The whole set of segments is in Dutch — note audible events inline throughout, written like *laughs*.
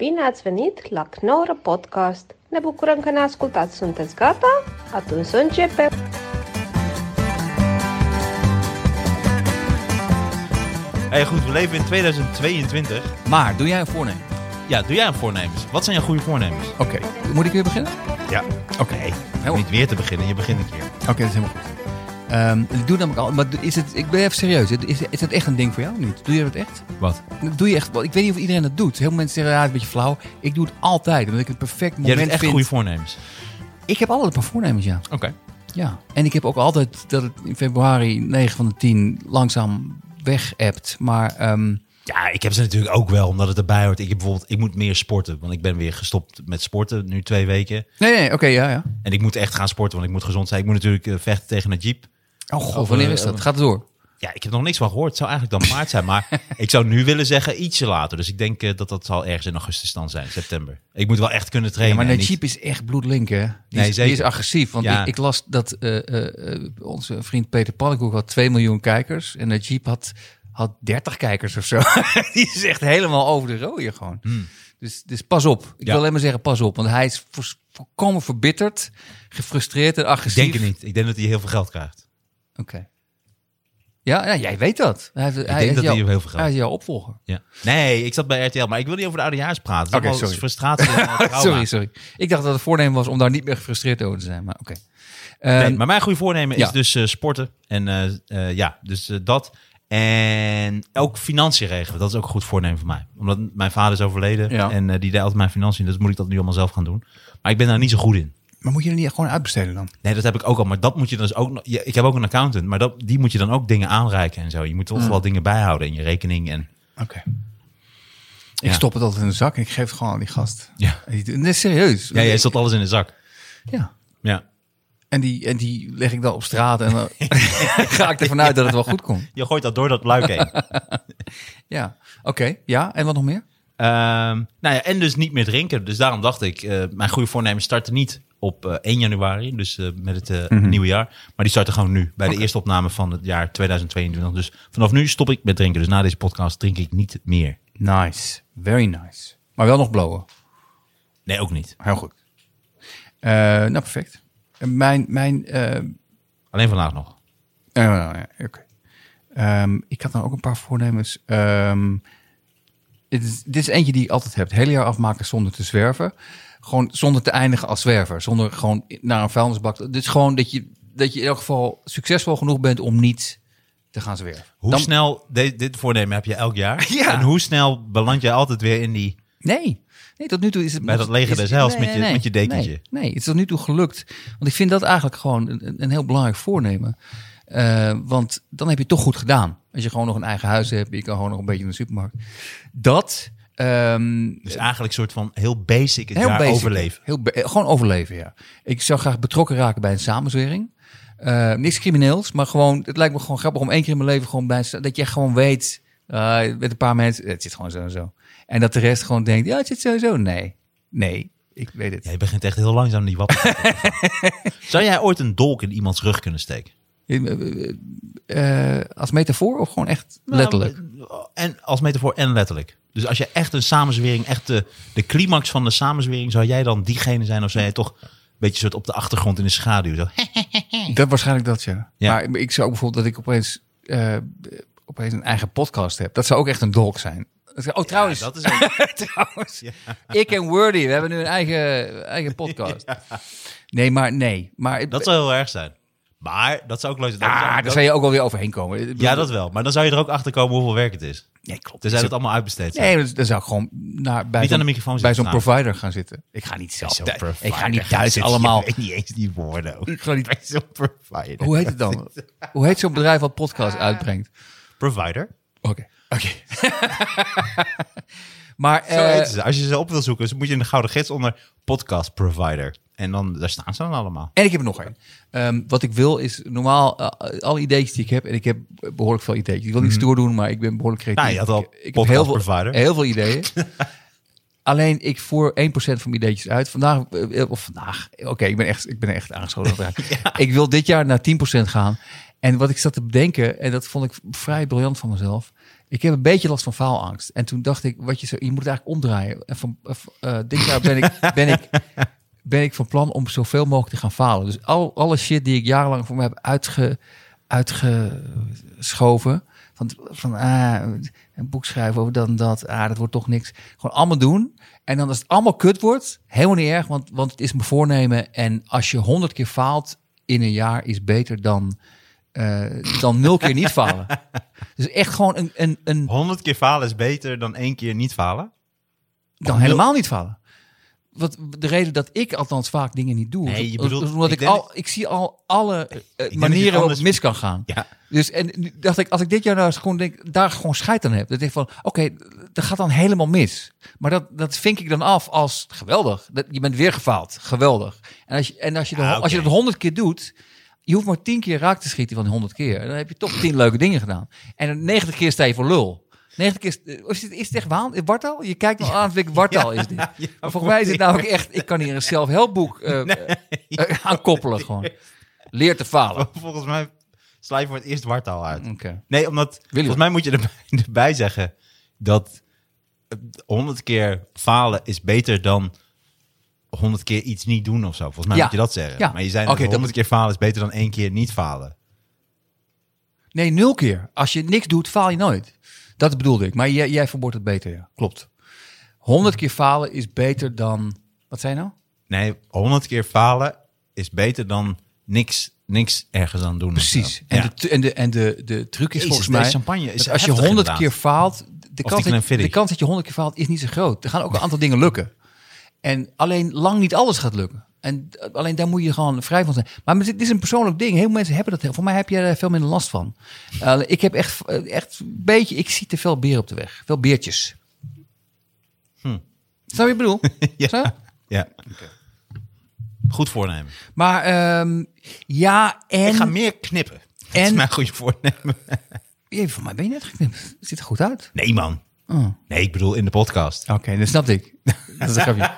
Bine ați venit la Knorr Podcast! Ne bucurăm că ne ascultați! Sunteți gata? Atunci să începem! Hey, goed, we leven in 2022. Maar doe jij een voornemen? Ja, doe jij een voornemens? Wat zijn jouw goede voornemens? Oké. Moet ik weer beginnen? Ja. Oké. Heel- niet weer te beginnen, je begint een keer. Oké, dat is helemaal goed. Ehm, ik doe namelijk al, maar is het, ik ben even serieus. Is, is het echt een ding voor jou of niet? Doe je dat echt? Wat? Doe je echt, ik weet niet of iedereen dat doet. Heel veel mensen zeggen, ja, het is een beetje flauw. Ik doe het altijd, omdat ik het perfect Jij moment hebt echt vind. goede voornemens. Ik heb altijd een paar voornemens, ja. Oké. ja. En ik heb ook altijd dat het in februari 9 van de 10 langzaam weg hebt. Maar ehm, Ja, ik heb ze natuurlijk ook wel, omdat het erbij hoort. Ik heb bijvoorbeeld, ik moet meer sporten, want ik ben weer gestopt met sporten, nu twee weken. nee, nee, oké, ja, ja. En ik moet echt gaan sporten, want ik moet gezond zijn. Ik moet natuurlijk eh, vechten tegen een jeep. Oh god, wanneer eh, is dat? Gaat het door? Ja, ik heb nog niks van gehoord. Het zou eigenlijk dan *laughs* maart zijn, maar ik zou nu willen zeggen ietsje later. Dus ik denk eh, dat dat zal ergens in augustus dan zijn, september. Ik moet wel echt kunnen Ja, trainen. maar niet- Najib is echt bloedlink, hè? Die, Nee, is, die is agressief. Want Ja. ik, ik las dat eh, eh, eh, onze vriend Peter Pannenkoek had 2 miljoen kijkers. En Najib had, had 30 kijkers of zo. *laughs* die is echt helemaal over de rode gewoon. Dus, dus pas op. Ik Hmm. Ja. wil alleen maar zeggen, pas op. Want hij is vo- volkomen verbitterd, gefrustreerd en Ik agressief. denk het niet. Ik denk dat hij heel veel geld krijgt. Oké. Ja, ja, jij weet dat. Hij, heeft- hij denk dat jouw- hij heel veel geld Hij is jouw opvolger. Ja. Nee, ik zat bij RTL, maar ik wil niet over de oudejaars praten. Oké, sorry. frustratie. *laughs* sorry, sorry. Ik dacht dat het voornemen was om daar niet meer gefrustreerd over te zijn. Maar oké. Nee, Ehm, maar mijn goede voornemen is dus eh, sporten. En eh, eh, ja, dus dat. En ook financiën regelen. Dat is ook een goed voornemen voor mij. Omdat mijn vader is overleden. Ja. En die deed altijd mijn financiën. Dus moet ik dat nu allemaal zelf gaan doen. Maar ik ben daar niet zo goed in. Maar moet je er niet gewoon uitbesteden dan? Nee, dat heb ik ook al. Maar dat moet je dus ook Ik heb ook een accountant. Maar dat, die moet je dan ook dingen aanreiken en zo. Je moet toch wel dingen bijhouden in je rekening. En Oké. Ik Ja. stop het altijd in de zak en ik geef het gewoon aan die gast. ja, Nee, serieus. ja jij zat alles in de zak. Ja. Ja. En die, en die leg ik dan op straat en dan *laughs* ga ik ervan uit dat het wel goed komt. Je gooit dat door dat luik heen. *laughs* Ja. Oké. Ja. En wat nog meer? Ehm, nou ja, en dus niet meer drinken. Dus daarom dacht ik, eh, mijn goede voornemen starten niet op eh, 1 januari, dus eh, met het eh, nieuwe jaar. Maar die starten gewoon nu, bij de eerste opname van het jaar 2022. Dus vanaf nu stop ik met drinken. Dus na deze podcast drink ik niet meer. Nice. Very nice. Maar wel nog blowen. Nee, ook niet. Heel goed. Eh, nou, perfect. Mijn, mijn, eh, Alleen vandaag nog. Eh, ja, Oké. Ehm, ik had nou ook een paar voornemens. Ehm, dit, is, dit is eentje die je altijd hebt. Het hele jaar afmaken zonder te zwerven. Gewoon zonder te eindigen als zwerver. Zonder gewoon naar een vuilnisbak. Dit is gewoon dat je, dat je in elk geval succesvol genoeg bent om niet te gaan zwerven. Hoe Dan- snel, de- dit voornemen heb je elk jaar. *laughs* Ja. En hoe snel beland je altijd weer in die... Nee. Nee, tot nu toe is het... Bij dat leger des heils met je- met je dekentje. Nee, nee, het is tot nu toe gelukt. Want ik vind dat eigenlijk gewoon een, een heel belangrijk voornemen. Eh, want dan heb je het toch goed gedaan. Als je gewoon nog een eigen huis hebt, je kan gewoon nog een beetje in de supermarkt. Dat... ehm, Dus eigenlijk een soort van heel basic het heel jaar basic. overleven. Heel gewoon overleven, ja. Ik zou graag betrokken raken bij een samenzwering. Eh, niks crimineels, maar gewoon, het lijkt me gewoon grappig om één keer in mijn leven gewoon bij, dat je gewoon weet, eh, met een paar mensen, het zit gewoon zo en zo. En dat de rest gewoon denkt, ja, het zit sowieso. Nee, nee, ik weet het. Ja, je begint echt heel langzaam die wappen. *laughs* Zou jij ooit een dolk in iemands rug kunnen steken? Eh, als metafoor of gewoon echt letterlijk? Nou, en als metafoor en letterlijk. Dus als je echt een samenzwering, echt de, de climax van de samenzwering, zou jij dan diegene zijn of zou jij toch een beetje soort op de achtergrond in de schaduw? Zo? *laughs* Dat waarschijnlijk dat, ja. Ja. Maar ik zou ook bijvoorbeeld dat ik opeens, eh, opeens een eigen podcast heb. Dat zou ook echt een dolk zijn. Oh, trouwens, dat is ook- *laughs* trouwens. Ik en Wordy, we hebben nu een eigen, eigen *laughs* podcast. Nee, maar nee. Maar, Dat zou heel erg zijn. Maar dat zou ook leuk zijn. Ah, daar zou je ook wel weer overheen komen. Ik ja, dat wel. Maar dan zou je er ook achter komen hoeveel werk het is. Nee, klopt. Tenzij het allemaal uitbesteed zijn. Nee, dan- zou ik gewoon naar, bij zo'n- provider gaan zitten. Ik ga niet zelf. Ik ga niet thuis zitten. allemaal. Weet niet eens die woorden. ook. Ik ga niet, Bij zo'n provider. hoe heet het dan? Hoe heet zo'n bedrijf wat podcast uitbrengt? Provider? Oké. Oké. *laughs* maar Zo eh, ze. Als je ze op wil zoeken, dan moet je in de gouden gids onder podcast provider. En dan, daar staan ze dan allemaal. En ik heb er nog één. Ehm, wat ik wil is normaal eh, alle ideeën die ik heb. En ik heb behoorlijk veel ideeën. Ik wil niet stoer doen, maar ik ben behoorlijk creatief. Nou, je had al ik, ik heb heel veel, provider. heel veel ideeën. *laughs* Alleen ik voer 1% van mijn ideetjes uit. Vandaag, eh, of vandaag, oké, ik ben echt, ik ben echt aangeschoten. *laughs* Ik wil dit jaar naar 10% gaan. En wat ik zat te bedenken, en dat vond ik vrij briljant van mezelf. Ik heb een beetje last van faalangst. En toen dacht ik, wat je, zo, je moet het eigenlijk omdraaien. En van, eh, dit jaar ben ik, *laughs* ben, ik, ben ik van plan om zoveel mogelijk te gaan falen. Dus al, alle shit die ik jarenlang voor me heb uitge, uitgeschoven. Van, van ah, een boek schrijven over dat en dat. Ah, dat wordt toch niks. Gewoon allemaal doen. En dan als het allemaal kut wordt, helemaal niet erg. Want, want het is mijn voornemen. En als je honderd keer faalt in een jaar, is beter dan, eh, dan nul keer niet falen. *laughs* Dus echt gewoon een, een, een 100 keer falen is beter dan één keer niet falen. dan helemaal niet falen. Wat de reden dat ik althans vaak dingen niet doe, Nee, je bedoelt- omdat ik al, ik zie al alle eh, manieren waarop het mis kan gaan. Ja. Dus en dacht ik, als ik dit jaar nou eens gewoon denk, daar gewoon scheid aan heb, dat ik van, oké, dat gaat dan helemaal mis. Maar dat, dat vink ik dan af als geweldig. Dat, je bent weer gefaald, geweldig. En als je, en als je, de, Ja, als je dat honderd keer doet, je hoeft maar tien keer raak te schieten van die honderd keer. En dan heb je toch tien leuke dingen gedaan. En 90 keer sta je voor lul. 90 keer, is, is het, is het echt waan? Wartaal? Je kijkt me aan ik wartaal is dit. ja, maar volgens mij is het namelijk echt, ik kan hier een zelfhelpboek eh eh, aan koppelen gewoon. Leer te falen. *laughs* Volgens mij sla je voor het eerst wartaal uit. Oké. Nee, omdat volgens mij moet je erbij, *laughs* erbij zeggen dat eh, 100 keer falen is beter dan 100 keer iets niet doen of zo. Volgens mij Ja. moet je dat zeggen. Ja. Maar je zei dat 100 keer falen is beter dan één keer niet falen. Nee, nul keer. Als je niks doet, faal je nooit. Dat bedoelde ik. Maar jij, jij verwoordt het beter, ja. Klopt. 100 keer falen is beter dan... Wat zei je nou? Nee, 100 keer falen is beter dan niks, niks ergens aan doen. Precies. En, Ja. de, en, de, en de, de truc is Jezus, volgens mij... champagne is als je heftig 100 inderdaad. keer faalt... De kans, dat, de kans dat je 100 keer faalt is niet zo groot. Er gaan ook een aantal dingen lukken. En alleen lang niet alles gaat lukken. En eh, alleen daar moet je gewoon vrij van zijn. Maar het is een persoonlijk ding. Heel veel mensen hebben dat. Voor mij heb je er veel minder last van. Eh, ik heb echt, eh, echt een beetje... Ik zie te veel beren op de weg. Veel beertjes. Hm. Snap je bedoel? Zo? *laughs* Ja. ja. Goed voornemen. Maar ehm, ja, en... Ik ga meer knippen. Dat is en- mijn goede voornemen. *laughs* Jee, voor mij ben je net geknipt. Het ziet er goed uit. Nee, man. Oh. Nee, ik bedoel in de podcast. Oké, dat snapte ik. *laughs* dat is een grapje.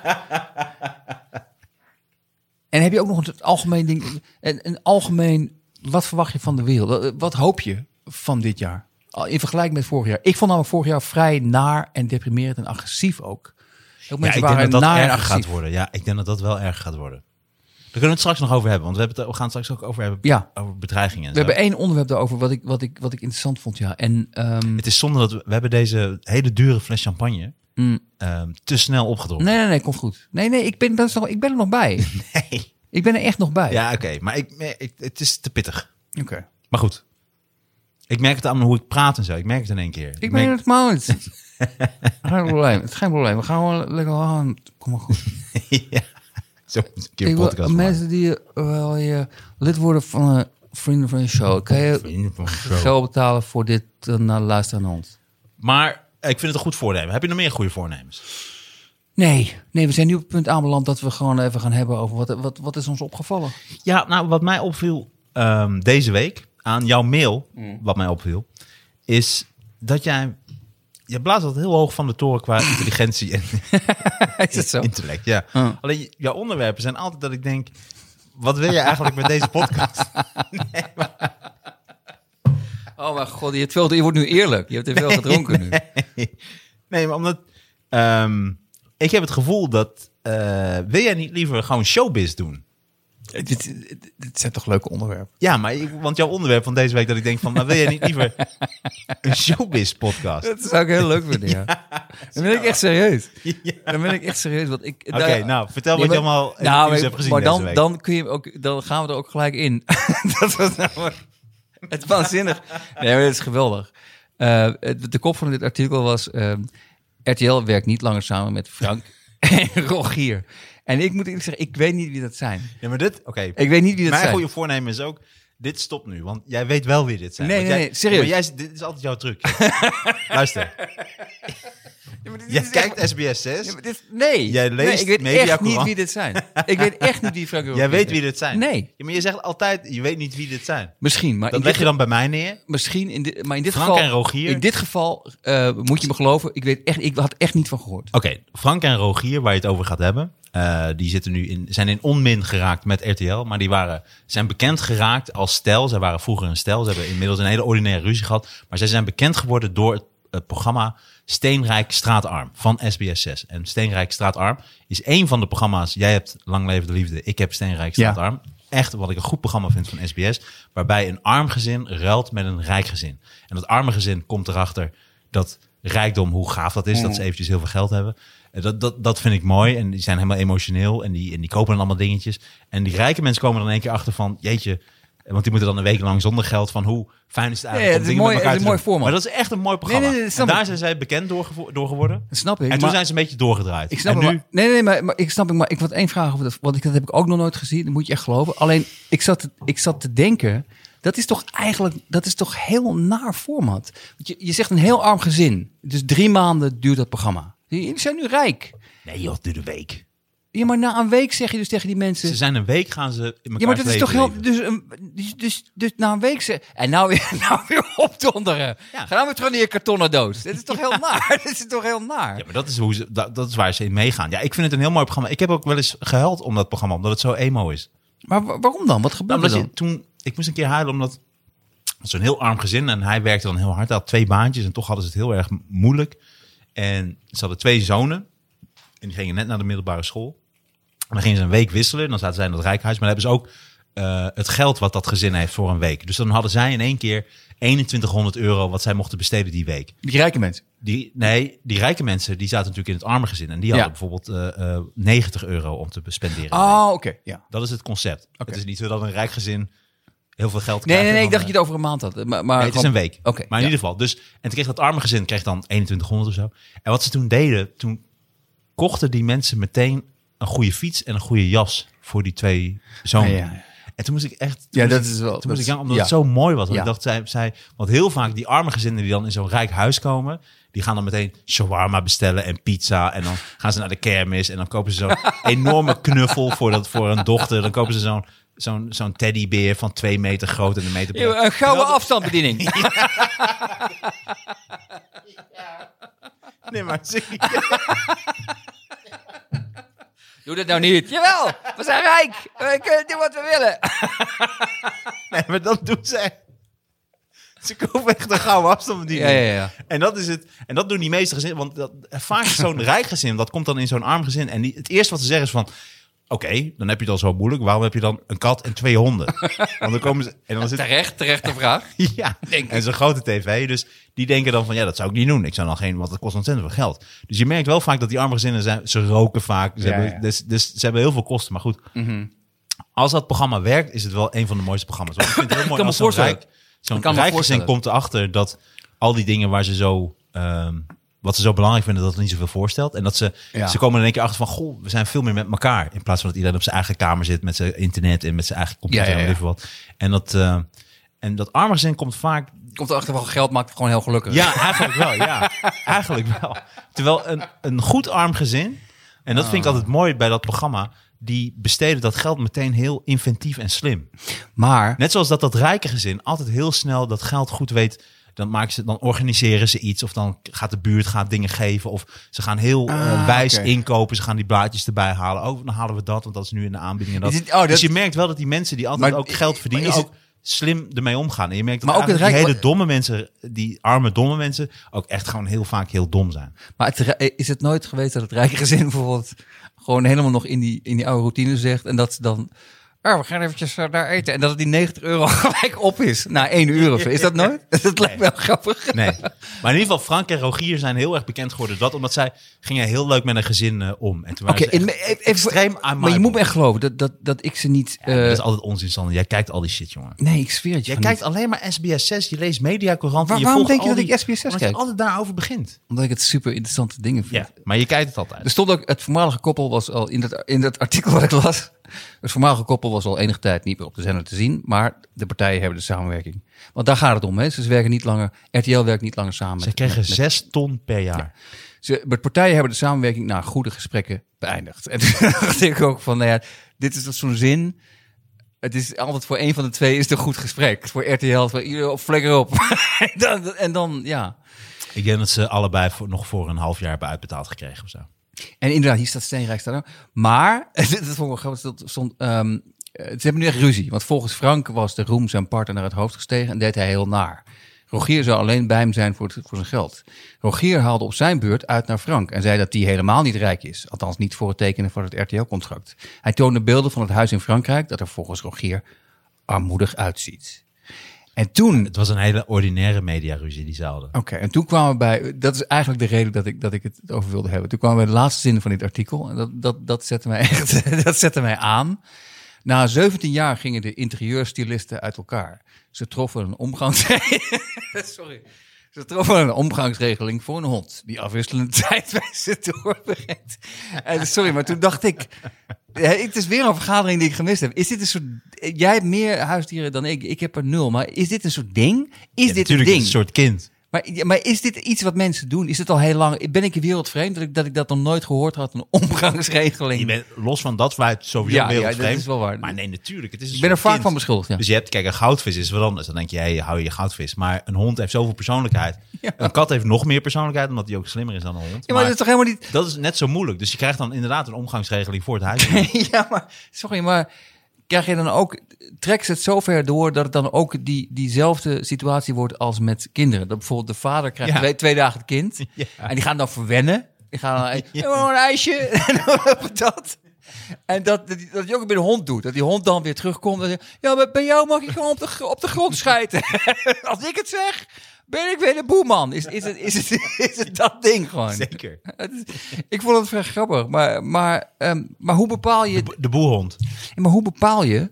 En heb je ook nog een algemeen ding, een, een algemeen, wat verwacht je van de wereld? Wat- hoop je van dit jaar? In vergelijking met vorig jaar. Ik vond namelijk vorig jaar vrij naar en deprimerend en agressief ook. Ja, mensen ik denk waren dat dat en gaat worden. Ja, ik denk dat dat wel erg gaat worden. Daar kunnen we het straks nog over hebben. Want we, hebben het, we gaan het straks ook over hebben. Ja. Over bedreigingen. En We zo. hebben één onderwerp daarover wat ik, wat ik, wat ik interessant vond. Ja. En ehm, Het is zonde dat we, we hebben deze hele dure fles champagne mm, ehm, te snel opgedronken. nee, nee, nee, komt goed. Nee, nee, ik ben, dat is nog, ik ben er nog bij. *laughs* Nee. ik ben er echt nog bij. Ja, oké. Maar ik, ik- het is te pittig. Oké. Maar goed. Ik merk het aan hoe ik praat en zo. Ik merk het in één keer. Ik merk- ben het mout. *laughs* geen probleem. Het is geen probleem. We gaan gewoon lekker aan. Kom maar goed. *laughs* ja. Zo een keer Ik een podcast mensen die wel je lid worden van een vrienden van je show. Kan je Vrienden van de show. geld betalen voor dit uh, naar luisteren naar ons? Maar ik vind het een goed voornemen. Heb je nog meer goede voornemens? Nee, nee, we zijn nu op het punt aanbeland dat we gewoon even gaan hebben over wat, wat, wat is ons opgevallen. Ja, nou, wat mij opviel ehm, deze week aan jouw mail, Mm. wat mij opviel, is dat jij. Je blaast altijd heel hoog van de toren qua *laughs* intelligentie en *laughs* is het zo? intellect. Ja. Alleen jouw onderwerpen zijn altijd dat ik denk: wat wil je eigenlijk met deze podcast? *laughs* Oh mijn god, je, hebt veel, je wordt nu eerlijk. Je hebt te veel gedronken nu. nee, maar omdat. ehm, ik heb het gevoel dat. eh, wil jij niet liever gewoon showbiz doen? dit, dit, dit zijn toch leuke onderwerpen? Ja, maar ik, want jouw onderwerp van deze week dat ik denk van, maar wil jij niet liever een showbiz podcast? Dat zou ik heel leuk vinden, ja. *laughs* Dan ben ik echt serieus. *laughs* Dan ben ik echt serieus. Want ik, Oké, nou, vertel wat je allemaal in nou, maar, hebt gezien maar deze dan, week. dan, kun je ook, dan gaan we er ook gelijk in. *laughs* dat was namelijk *laughs* het waanzinnig. Nee, maar dat is geweldig. Eh, het- de kop van dit artikel was... ehm, RTL werkt niet langer samen met Frank *laughs* en Rogier. En ik moet eerlijk zeggen, ik weet niet wie dat zijn. Ja, maar dit, oké. Ik weet niet wie dat Mijn zijn. goede voornemen is ook, dit stopt nu, want jij weet wel wie dit zijn. Nee, nee, jij- nee, serieus. Maar jij, dit is altijd jouw truc. *laughs* Luister, Ja, jij kijkt echt- SBS 6, Ja, dit- nee. Jij leest nee, ik weet Media echt niet wie dit zijn. Ik weet echt niet wie Frank *laughs* jij weet wie dit zijn. Nee. Ja, maar je zegt altijd, je weet niet wie dit zijn. Misschien, maar Dat leg dit je dan bij mij neer. Misschien in dit, maar in dit Frank geval. en Rogier? In dit geval eh, moet je me geloven. Ik weet echt, ik had echt niet van gehoord. Oké, Frank en Rogier, waar je het over gaat hebben, eh, die zitten nu in, zijn in onmin geraakt met RTL, maar die waren, zijn bekend geraakt als stel. Zij waren vroeger een stel. Ze hebben inmiddels een hele ordinaire ruzie gehad, maar zij zijn bekend geworden door het het programma Steenrijk Straatarm van SBS 6. En Steenrijk Straatarm is één van de programma's. Jij hebt Lang Leven de Liefde, ik heb Steenrijk Ja. Straatarm. Echt wat ik een goed programma vind van SBS. Waarbij een arm gezin ruilt met een rijk gezin. En dat arme gezin komt erachter dat rijkdom, hoe gaaf dat is. Dat ze eventjes heel veel geld hebben. En Dat, dat, dat vind ik mooi. En die zijn helemaal emotioneel. En die, en die kopen dan allemaal dingetjes. En die rijke mensen komen dan in één keer achter van... Jeetje, want die moeten dan een week lang zonder geld van hoe fijn is het eigenlijk Ja, om het is dingen mooi- met elkaar het is te een doen. mooi format. Maar dat is echt een mooi programma. Nee, nee, nee, en snap daar ik. zijn zij bekend door, geworden. Dat snap ik. En toen maar- zijn ze een beetje doorgedraaid. Ik snap en nu, maar- nee, nee, maar, maar ik snap het, maar ik wil één vraag over dat, want ik, dat heb ik ook nog nooit gezien. Dat moet je echt geloven. Alleen, ik zat, te, ik zat te denken, dat is toch eigenlijk, dat is toch heel naar format. Je, je zegt een heel arm gezin, dus drie maanden duurt dat programma. Jullie zijn nu rijk. nee joh, het duurt een week. Ja, maar na een week zeg je dus tegen die mensen. Ze zijn een week gaan ze in ja, maar dat is toch heel. Dus, een- dus, dus, dus na een week ze. En nou weer, *laughs* nou weer opdonderen. Ja. Ga nou weer terug naar je kartonnen doos. Dit is toch heel *laughs* naar? Dit is toch heel naar? Ja, maar dat is, hoe ze, dat, dat is waar ze in meegaan. Ja, ik vind het een heel mooi programma. Ik heb ook wel eens gehuild om dat programma, omdat het zo emo is. Maar wa- waarom dan? Wat er Omdat dan? je, toen, ik moest een keer huilen omdat zo'n heel arm gezin en hij werkte dan heel hard. Hij had twee baantjes en toch hadden ze het heel erg moeilijk. En ze hadden twee zonen en die gingen net naar de middelbare school. En dan gingen ze een week wisselen. Dan zaten zij in het rijkhuis. Maar dan hebben ze ook eh, het geld wat dat gezin heeft voor een week. Dus dan hadden zij in één keer 2100 euro wat zij mochten besteden die week. Die rijke mensen. Die, nee, die rijke mensen die zaten natuurlijk in het arme gezin. En die hadden Ja. bijvoorbeeld eh, eh, 90 euro om te spenderen. Oh, oké. Ja. Dat is het concept. Het is niet zo dat een rijk gezin heel veel geld Nee, krijgt. nee, nee. en Ik dacht dat je het over een maand had. Maar, maar Nee, het is een week. Oké, maar in ja. ieder geval. Dus, en toen kreeg dat arme gezin kreeg dan 2100 of zo. En wat ze toen deden, toen kochten die mensen meteen een goede fiets en een goede jas voor die twee zonen. Ja, ja, ja. En toen moest ik echt... Ja, dat ik- is wel- Toen dat moest ik janken, omdat ja. het zo mooi was. Want Ja. ik dacht, zij, zij... Want heel vaak die arme gezinnen die dan in zo'n rijk huis komen... Die gaan dan meteen shawarma bestellen en pizza. En dan *laughs* gaan ze naar de kermis. En dan kopen ze zo'n *laughs* enorme knuffel voor, dat, voor een dochter. Dan kopen ze zo'n zo'n zo'n teddybeer van twee meter groot en een meter breed. Een gouden Terwijl- afstandsbediening. *laughs* Nee, maar zie- Doe dat nou niet. Jawel, we zijn rijk. We kunnen doen wat we willen. *laughs* Nee, maar dat doen zij. Ze kopen echt een gouden afstandsbediening. Ja, ja, ja. En dat is het. En dat doen die meeste gezinnen. Want dat, vaak is zo'n *laughs* rijk gezin, dat komt dan in zo'n arm gezin. En die, het eerste wat ze zeggen is van... Oké, dan heb je het al zo moeilijk. Waarom heb je dan een kat en twee honden? *laughs* Want dan komen ze... En dan zit, Terecht, terechte *laughs* vraag. ja, Denk en zo'n grote tv. Dus die denken dan van, ja, dat zou ik niet doen. Ik zou dan geen, want dat kost ontzettend veel geld. Dus je merkt wel vaak dat die arme gezinnen zijn, ze roken vaak. Ze Ja, hebben, ja. Dus, dus ze hebben heel veel kosten. Maar goed, als dat programma werkt, is het wel een van de mooiste programma's. Want ik vind het heel *laughs* mooi kan als zo'n rijk, gezin komt erachter dat al die dingen waar ze zo... ehm, wat ze zo belangrijk vinden, dat het niet zoveel voorstelt. En dat ze, Ja. ze komen in één keer achter van... Goh, we zijn veel meer met elkaar. In plaats van dat iedereen op zijn eigen kamer zit... met zijn internet en met zijn eigen computer Ja, ja, en veel wat. En dat, eh, en dat arme gezin komt vaak Komt erachter van geld maakt gewoon heel gelukkig. ja, eigenlijk wel. Ja, eigenlijk wel. Terwijl een, een goed arm gezin, en dat vind ik altijd mooi bij dat programma, die besteden dat geld meteen heel inventief en slim. Maar, Net zoals dat dat rijke gezin altijd heel snel dat geld goed weet. Dan, maken ze, dan organiseren ze iets. Of dan gaat de buurt gaat dingen geven. Of ze gaan heel eh, Ah, wijs inkopen. Ze gaan die blaadjes erbij halen. Oh, dan halen we dat. Want dat is nu in de aanbieding. En dat. Oh, dat- Dus je merkt wel dat die mensen die altijd Maar- ook geld verdienen. is ook slim ermee omgaan. En je merkt dat Maar ook het die hele domme mensen. Die arme domme mensen. Ook echt gewoon heel vaak heel dom zijn. maar het, is het nooit geweest dat het rijke gezin bijvoorbeeld gewoon helemaal nog in die, in die oude routine zegt en dat ze dan... Oh, we gaan eventjes eh, daar eten. En dat het die 90 euro *laughs* gelijk op is na één uur of zo. Is dat nooit? *laughs* Dat lijkt wel grappig. Nee. Maar in ieder geval, Frank en Rogier zijn heel erg bekend geworden. Dat omdat zij gingen heel leuk met een gezin eh, om. En toen waren ze echt extreem maar je moet me echt geloven dat, dat, dat ik ze niet... Ja, eh, dat is altijd onzin, Sander. Jij kijkt al die shit, jongen. nee, ik zweer het je Jij kijkt alleen maar SBS 6, je leest Mediacourant. Waar- waarom denk je dat die- ik SBS6 Omdat kijk? je altijd daarover begint. Omdat ik het super interessante dingen vind. Ja, maar je kijkt het altijd. Er stond ook, het voormalige koppel was al in dat, in dat artikel wat ik las. Het voormalige koppel was al enige tijd niet meer op de zender te zien. Maar de partijen hebben de samenwerking. Want daar gaat het om. Hè. Ze werken niet langer, RTL werkt niet langer samen. Ze met- kregen met- met- zes ton per jaar. ze, de partijen hebben de samenwerking na goede gesprekken beëindigd. En *laughs* toen dacht ik ook van, nou ja, dit is zo'n zin. Het is altijd voor een van de twee is het een goed gesprek. Voor RTL, voor ieder op flikker op. en, *laughs* dan, en dan, ja. Ik denk dat ze allebei voor, nog voor een half jaar hebben uitbetaald gekregen of zo. En inderdaad, hier staat Steenrijk staan. Maar, *laughs* dat vond ik wel grappig, dat stond, eh, ze hebben nu echt ruzie. Want volgens Frank was de Roem zijn partner naar het hoofd gestegen en deed hij heel naar. Rogier zou alleen bij hem zijn voor, het- voor zijn geld. Rogier haalde op zijn beurt uit naar Frank en zei dat hij helemaal niet rijk is. Althans niet voor het tekenen van het RTL-contract. Hij toonde beelden van het huis in Frankrijk dat er volgens Rogier armoedig uitziet. En toen Het was een hele ordinaire mediaruzie die ze hadden. Oké, en toen kwamen we bij, dat is eigenlijk de reden dat ik, dat ik het over wilde hebben. Toen kwamen we bij de laatste zin van dit artikel. En dat, dat, dat zette mij *laughs* echt, dat zette mij aan. Na 17 jaar gingen de interieurstylisten uit elkaar. Ze troffen een omgangsregeling. *laughs* Sorry. Ze troffen een omgangsregeling voor een hond. Die afwisselende *laughs* tijd bij ze doorbrengt. En sorry, maar toen dacht ik. ja, *laughs* Het is weer een vergadering die ik gemist heb. Is dit een soort. Jij hebt meer huisdieren dan ik. Ik heb er nul. Maar is dit een soort ding? Is Ja, dit een ding? is een soort kind. Maar, ja, maar is dit iets wat mensen doen? Is het al heel lang? Ben ik wereldvreemd dat ik dat, ik dat nog nooit gehoord had? Een omgangsregeling. Je bent, los van dat feit sowieso Ja, ja, wereldvreemd. dat is wel waar. Maar nee, natuurlijk. Het is een ik ben er vaak kind. van beschuldigd. Ja. Dus je hebt, kijk, een goudvis is wel anders. Dan denk je, hey, hou je je goudvis. Maar een hond heeft zoveel persoonlijkheid. *laughs* Een kat heeft nog meer persoonlijkheid, omdat hij ook slimmer is dan een hond. ja, maar dat is toch helemaal niet. dat is net zo moeilijk. Dus je krijgt dan inderdaad een omgangsregeling voor het huis. *laughs* ja, maar sorry, maar krijg je dan ook. Trek ze het zo ver door dat het dan ook die, diezelfde situatie wordt als met kinderen? Dat bijvoorbeeld de vader krijgt Ja. twee, twee dagen het kind. *laughs* Ja. En die gaan dan verwennen. Die gaan dan *laughs* ja. een ijsje. *laughs* en dat. En dat, dat, dat je ook bij de hond doet. Dat die hond dan weer terugkomt. En zegt, ja, maar bij jou mag ik gewoon op de, op de grond schijten. Als ik het zeg, ben ik weer de boeman. Is, is, het, is, het, *laughs* is het dat ding gewoon? Zeker. *laughs* Ik vond het vrij grappig. Maar, maar, ehm, maar hoe bepaal je... De boelhond. Ja, maar hoe bepaal je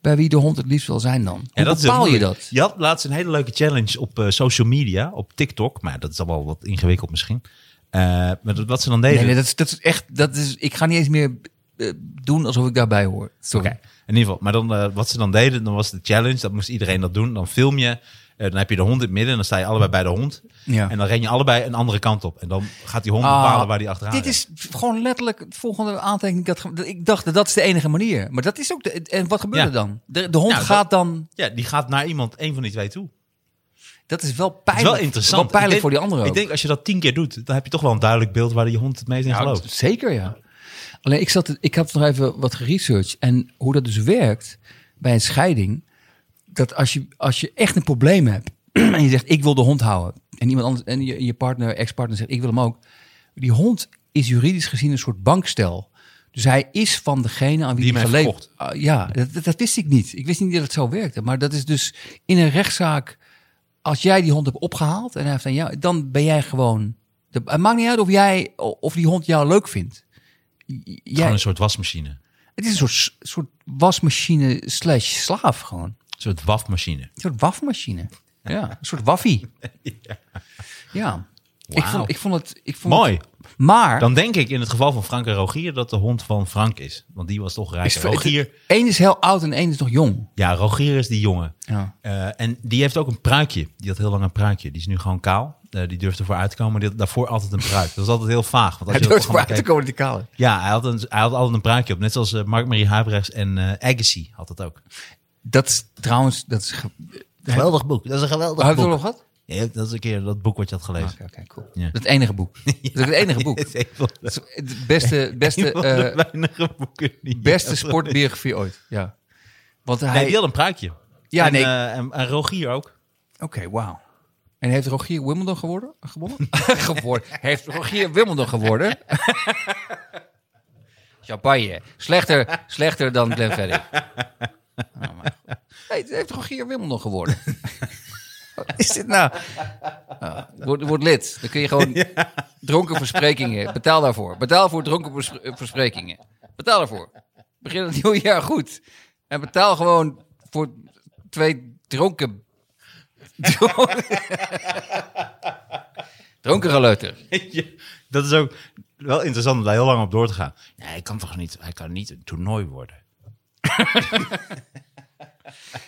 bij wie de hond het liefst wil zijn dan? Hoe Ja, dat bepaal je dat? Je had laatst een hele leuke challenge op eh, social media, op TikTok. Maar dat is allemaal wat ingewikkeld misschien. Eh, maar wat ze dan deden... Nee, nee, dat is, dat is echt... Dat is, ik ga niet eens meer eh, doen alsof ik daarbij hoor. Sorry. In ieder geval. Maar dan, wat ze dan deden, dan was de challenge. Dat moest iedereen dat doen. Dan film je. Eh, dan heb je de hond in het midden. En dan sta je allebei bij de hond. Ja. En dan ren je allebei een andere kant op. En dan gaat die hond Ah, bepalen waar die achteraan Dit is gewoon letterlijk het volgende aantekening. Dat, ik dacht dat dat is de enige manier. Maar dat is ook de. En wat gebeurt Ja. er dan? De, de hond Nou, gaat dan. Ja, die gaat naar iemand, een van die twee toe. Dat is wel Het is pijnlijk. wel interessant. Wel pijnlijk voor die anderen ook. Ik denk als je dat tien keer doet, dan heb je toch wel een duidelijk beeld waar die hond het meest in Ja, gelooft. Zeker, ja. Alleen ik, zat, ik heb nog even wat geresearched. En hoe dat dus werkt bij een scheiding. Dat als je, als je echt een probleem hebt. *clears throat* en je zegt: Ik wil de hond houden. En iemand anders, en je, je partner, ex-partner zegt: Ik wil hem ook. Die hond is juridisch gezien een soort bankstel. Dus hij is van degene aan wie Die hij geleefd. Ah, ja, dat, wist ik niet. Ik wist niet dat het zo werkte. Maar dat is dus in een rechtszaak. Als jij die hond hebt opgehaald en hij heeft aan jou, dan ben jij gewoon. de- Het maakt niet uit of jij of die hond jou leuk vindt. J- Gewoon Jij, een soort wasmachine. het is een soort, soort wasmachine slash slaaf gewoon. Een soort wafmachine. Een soort wafmachine. Ja, een soort waffie. Ja. Ik, Wauw. vond, ik vond het... Ik vond Mooi. Het, maar... Dan denk ik in het geval van Frank en Rogier dat de hond van Frank is. Want die was toch rijk. is, Rogier, Eén is heel oud en één is nog jong. ja, Rogier is die jongen. Ja. Eh, en die heeft ook een pruikje. Die had heel lang een pruikje. Die is nu gewoon kaal. Eh, die durfde ervoor uit te komen. Maar die had daarvoor altijd een pruik. Dat was altijd heel vaag. Want als Hij je dat durft programma vooruit te komen die kale. Ja, hij had, een, hij had altijd een pruikje op. Net zoals eh, Mark-Marie Huibrechts en Agassi had dat ook. Dat is trouwens... Dat is ge- Geweldig boek. Dat is een geweldig Heb je het boek. nog gehad? Ja, dat is een keer dat boek wat je had gelezen. Oké, oké, cool. Ja. Dat is het enige boek. *laughs* Dat is ook het enige boek. Het is een van de- Dat is Het beste, *laughs* beste, een van de eh, weinige boeken die je beste hebt sportbiografie ooit. Ja. Want hij... Nee, die had een pruikje. Ja, en, nee. eh, en, en Rogier ook. Oké, wauw. En heeft Rogier Wimbledon geworden? gewonnen? *laughs* geworden. Heeft Rogier Wimbledon geworden? Champagne. Slechter, slechter dan Glenn Freddy. *laughs* Oh, mijn God. hey, heeft Rogier Wimbledon geworden? Wat *laughs* is dit nou? Oh, word, word lid. Dan kun je gewoon *laughs* dronken versprekingen. Betaal daarvoor. Betaal voor dronken vers- versprekingen. Betaal daarvoor. Begin het nieuwe jaar goed. En betaal gewoon voor twee dronken Dronken geleuter. dat is ook wel interessant om daar heel lang op door te gaan. Ja, hij kan toch niet, hij kan niet een toernooi worden. *laughs*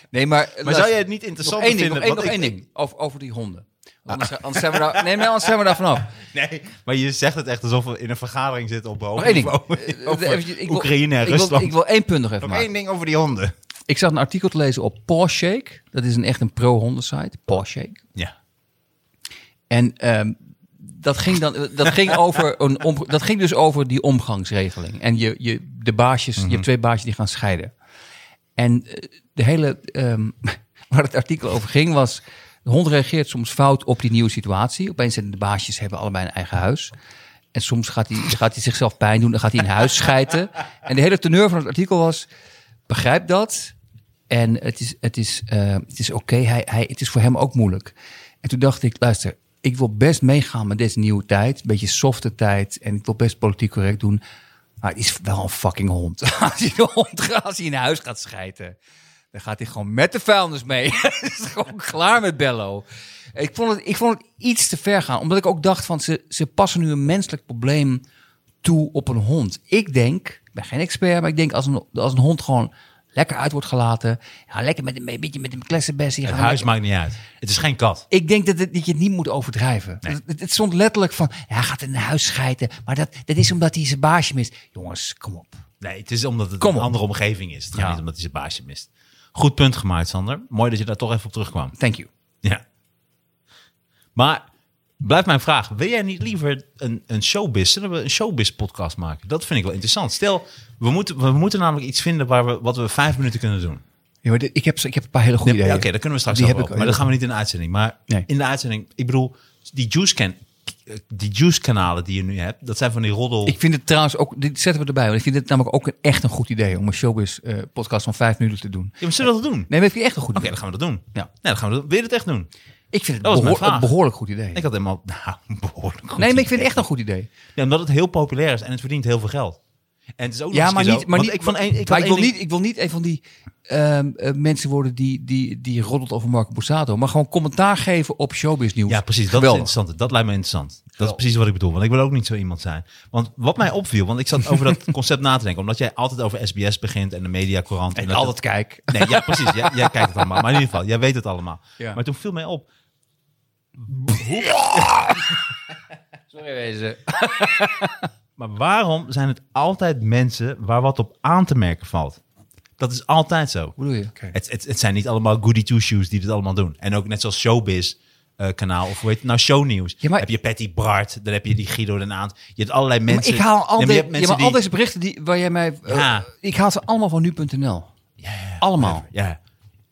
Nee, maar... Maar zou jij het niet interessant nog één ding, vinden? nog één, nog ding over, over die honden. Anders, anders zijn we daar... Nee, maar anders zijn we daar vanaf. *laughs* Nee, maar je zegt het echt alsof we in een vergadering zitten op hoog niveau. Eh, ik wil- Oekraïne en ik wil, Rusland. ik wil één punt nog even Nog maken. één ding over die honden. Ik zat een artikel te lezen op Paw Shake. Dat is een echt een pro-honden site. Paw Shake. Ja. En ehm, dat, ging dan, dat, ging *laughs* over een om, dat ging dus over die omgangsregeling. En je, je, de baasjes, je hebt twee baasjes die gaan scheiden. En eh, de hele, ehm, *laughs* waar het artikel over ging was De hond reageert soms fout op die nieuwe situatie. Opeens zijn de baasjes hebben allebei een eigen huis. En soms gaat hij, gaat hij zichzelf pijn doen. Dan gaat hij in huis schijten. *laughs* En de hele teneur van het artikel was... begrijp dat. En het is, het is, eh, het is oké. Hij, hij, het is voor hem ook moeilijk. En toen dacht ik, luister... ik wil best meegaan met deze nieuwe tijd. Een beetje softe tijd. En ik wil best politiek correct doen. Maar is wel een fucking hond. *laughs* Als hij, de hond als in huis gaat schijten... dan gaat hij gewoon met de vuilnis mee. *laughs* Is gewoon klaar met Bello. Ik vond, het, ik vond het iets te ver gaan. Omdat ik ook dacht van... ze, ze passen nu een menselijk probleem toe op een hond. Ik denk, ik ben geen expert... maar ik denk als een, als een hond gewoon lekker uit wordt gelaten... Ja, lekker met een, beetje met een klessenbessie... Het gaan huis lekker- maakt niet uit. Het is geen kat. ik denk dat, het, dat je het niet moet overdrijven. Nee. Het, het stond letterlijk van, ja, hij gaat in huis schijten. Maar dat, dat is omdat hij zijn baasje mist. Jongens, kom op. Nee, het is omdat het Kom een op. andere omgeving is. Het gaat Ja. niet omdat hij zijn baasje mist. Goed punt gemaakt, Sander. Mooi dat je daar toch even op terugkwam. Thank you. Ja. Maar blijft mijn vraag. Wil jij niet liever een, een showbiz, zullen we een showbiz podcast maken? Dat vind ik wel interessant. Stel, we moeten, we moeten namelijk iets vinden waar we, wat we vijf minuten kunnen doen. Ja, maar dit- ik, heb, ik heb een paar hele goede Ja, ideeën. Oké, dat kunnen we straks Die heb ik. Maar dat gaan we niet in de uitzending. Maar Nee. in de uitzending, ik bedoel, die juice can, die juice kanalen die je nu hebt, dat zijn van die roddel. Ik vind het trouwens ook, dit zetten we erbij. Want ik vind het namelijk ook een, echt een goed idee om een showbiz eh, podcast van vijf minuten te doen. Ja, maar zullen we dat doen? Nee, maar ik vind het echt een goed Oké, idee. dan gaan we dat doen. Ja. Nee, dan gaan we dat. Wil je het echt doen? Ik vind het Dat behoor- een behoorlijk goed idee. Ik had helemaal, *laughs* nou, behoorlijk goed nee, maar ik vind het echt een goed idee. Ja, omdat het heel populair is en het verdient heel veel geld. En het is ook Ja, maar niet, maar niet, ik, van een, ik, maar had ik, wil niet, ik wil niet een van die ehm, eh, mensen worden die, die, die roddelt over Marco Borsato. Maar gewoon commentaar geven op showbiz nieuws. Ja, precies. Dat Geweldig. is interessant. Dat lijkt me interessant. Dat is precies wat ik bedoel. Want ik wil ook niet zo iemand zijn. Want wat mij opviel, want ik zat over dat *laughs* concept na te denken. Omdat jij altijd over SBS begint en de mediacourant. En dat- altijd kijk. Nee, ja, precies. Jij, *laughs* jij kijkt het allemaal. Maar in ieder geval, jij weet het allemaal. Ja. Maar toen viel mij op. *laughs* Sorry wezen. *laughs* Maar waarom zijn het altijd mensen waar wat op aan te merken valt? Dat is altijd zo. Hoe bedoel je? Het, het, het zijn niet allemaal goody two-shoes die dit allemaal doen. En ook net zoals Showbiz eh, kanaal, of hoe heet het nou, Shownieuws. Ja, maar- heb je Patty Bart, dan heb je die Guido Den Aant. Je hebt allerlei mensen. Maar ik haal al, Nee, maar de- ja, al deze berichten die, waar jij mij... eh, Ja. ik haal ze allemaal van nu.nl. Ja, ja, Allemaal. Ja,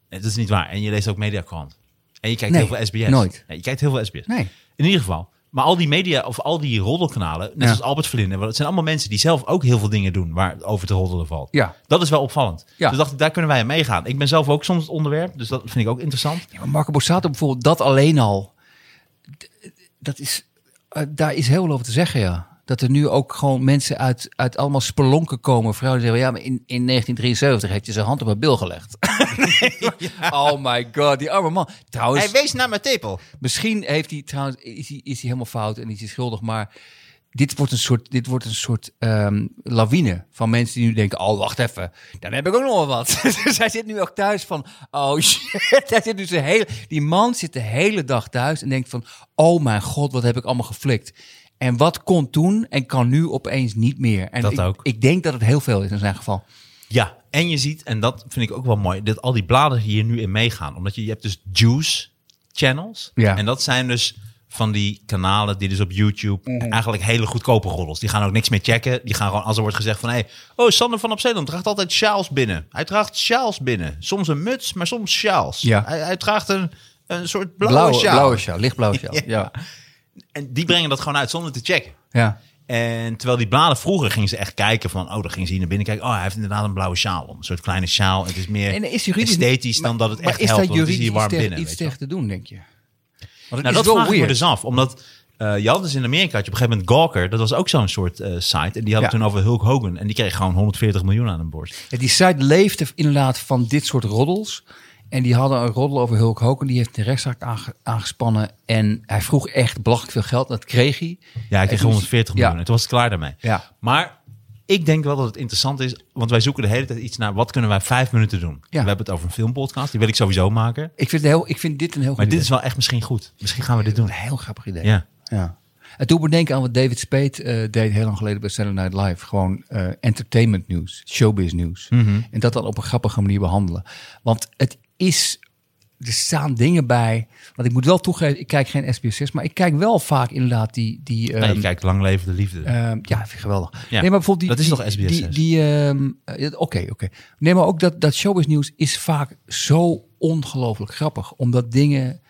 dat is niet waar. En je leest ook Mediakrant. En je kijkt Nee, heel veel SBS. nooit. Ja, je kijkt heel veel SBS. Nee. In ieder geval. Maar al die media, of al die roddelkanalen, net Ja. zoals Albert Verlinde, het zijn allemaal mensen die zelf ook heel veel dingen doen waar over te roddelen valt. Ja. Dat is wel opvallend. Ja. Dus dacht ik, daar kunnen wij aan meegaan. Ik ben zelf ook soms het onderwerp, dus dat vind ik ook interessant. Ja, maar Marco Borsato bijvoorbeeld, dat alleen al... Dat is, eh, daar is heel veel over te zeggen, ja. Dat er nu ook gewoon mensen uit, uit allemaal spelonken komen. Vrouwen die zeggen, ja, maar in, in 1973 heeft hij zijn hand op mijn bil gelegd. *laughs* *laughs* Oh my god, die arme man. Trouwens, wees naar mijn tepel. Misschien heeft hij trouwens, is hij, is hij helemaal fout en is hij schuldig, maar dit wordt een soort, dit wordt een soort ehm, lawine van mensen die nu denken, oh wacht even, dan heb ik ook nog wel wat. *laughs* dus hij zit nu ook thuis van, oh shit, *laughs* hij zit nu zijn hele, die man zit de hele dag thuis en denkt van, oh mijn god, wat heb ik allemaal geflikt. En wat kon toen en kan nu opeens niet meer. En Dat ik, ook. ik denk dat het heel veel is in zijn geval. Ja, en je ziet, en dat vind ik ook wel mooi, dat al die bladen hier nu in meegaan. Omdat je, je hebt dus juice channels. Ja. En dat zijn dus van die kanalen die dus op YouTube Mhm. eigenlijk hele goedkope roddels. Die gaan ook niks meer checken. Die gaan gewoon, als er wordt gezegd van, hey, oh, Sander van Opzeeland draagt altijd sjaals binnen. Hij draagt sjaals binnen. Soms een muts, maar soms sjaals. Ja. Hij, hij draagt een, een soort blauwe, sjaal. blauwe sjaal, lichtblauwe *laughs* sjaal. ja. En die brengen dat gewoon uit zonder te checken. ja. En terwijl die bladen vroeger gingen ze echt kijken van, oh, dan gingen ze hier naar binnen kijken. Oh, hij heeft inderdaad een blauwe sjaal om. Een soort kleine sjaal. Het is meer En is juridisch esthetisch maar- dan dat het echt is helpt. want het is juridisch hier warm binnen. iets je tegen te doen, denk je? Want Nou, dat vraag ik me dus af. Omdat eh, je had dus in Amerika, had je op een gegeven moment Gawker. Dat was ook zo'n soort eh, site. En die hadden Ja. toen over Hulk Hogan. En die kreeg gewoon 140 miljoen aan een borst. Ja, die site leefde inderdaad van dit soort roddels. En die hadden een roddel over Hulk Hogan. Die heeft de rechtszaak aange- aangespannen. En hij vroeg echt belachelijk veel geld. Dat kreeg hij. Ja, hij kreeg toen is- 140 ja. miljoen. En toen was het klaar daarmee. Ja. Maar ik denk wel dat het interessant is. Want wij zoeken de hele tijd iets naar. Wat kunnen wij vijf minuten doen? We hebben het over een filmpodcast. Die wil ik sowieso maken. Ik vind, het heel, ik vind dit een heel goed Maar dit idee. is wel echt misschien goed. Misschien gaan we dit doen. een heel grappig idee. Ja. Ja. Het doet me denken aan wat David Spade eh, deed heel lang geleden bij Saturday Night Live. Gewoon eh, entertainment nieuws, showbiz nieuws. Mhm. En dat dan op een grappige manier behandelen. Want het is, er staan dingen bij. Want ik moet wel toegeven, ik kijk geen SBS6, maar ik kijk wel vaak inderdaad die... die Nee, ehm, je kijkt Lang Leven de Liefde. Ehm, ja, vind ik geweldig. Ja, nee, maar bijvoorbeeld die, dat is die, toch SBS Die, die, ehm, eh, Oké, oké. Nee, maar ook dat, dat showbiz nieuws is vaak zo ongelooflijk grappig. Omdat dingen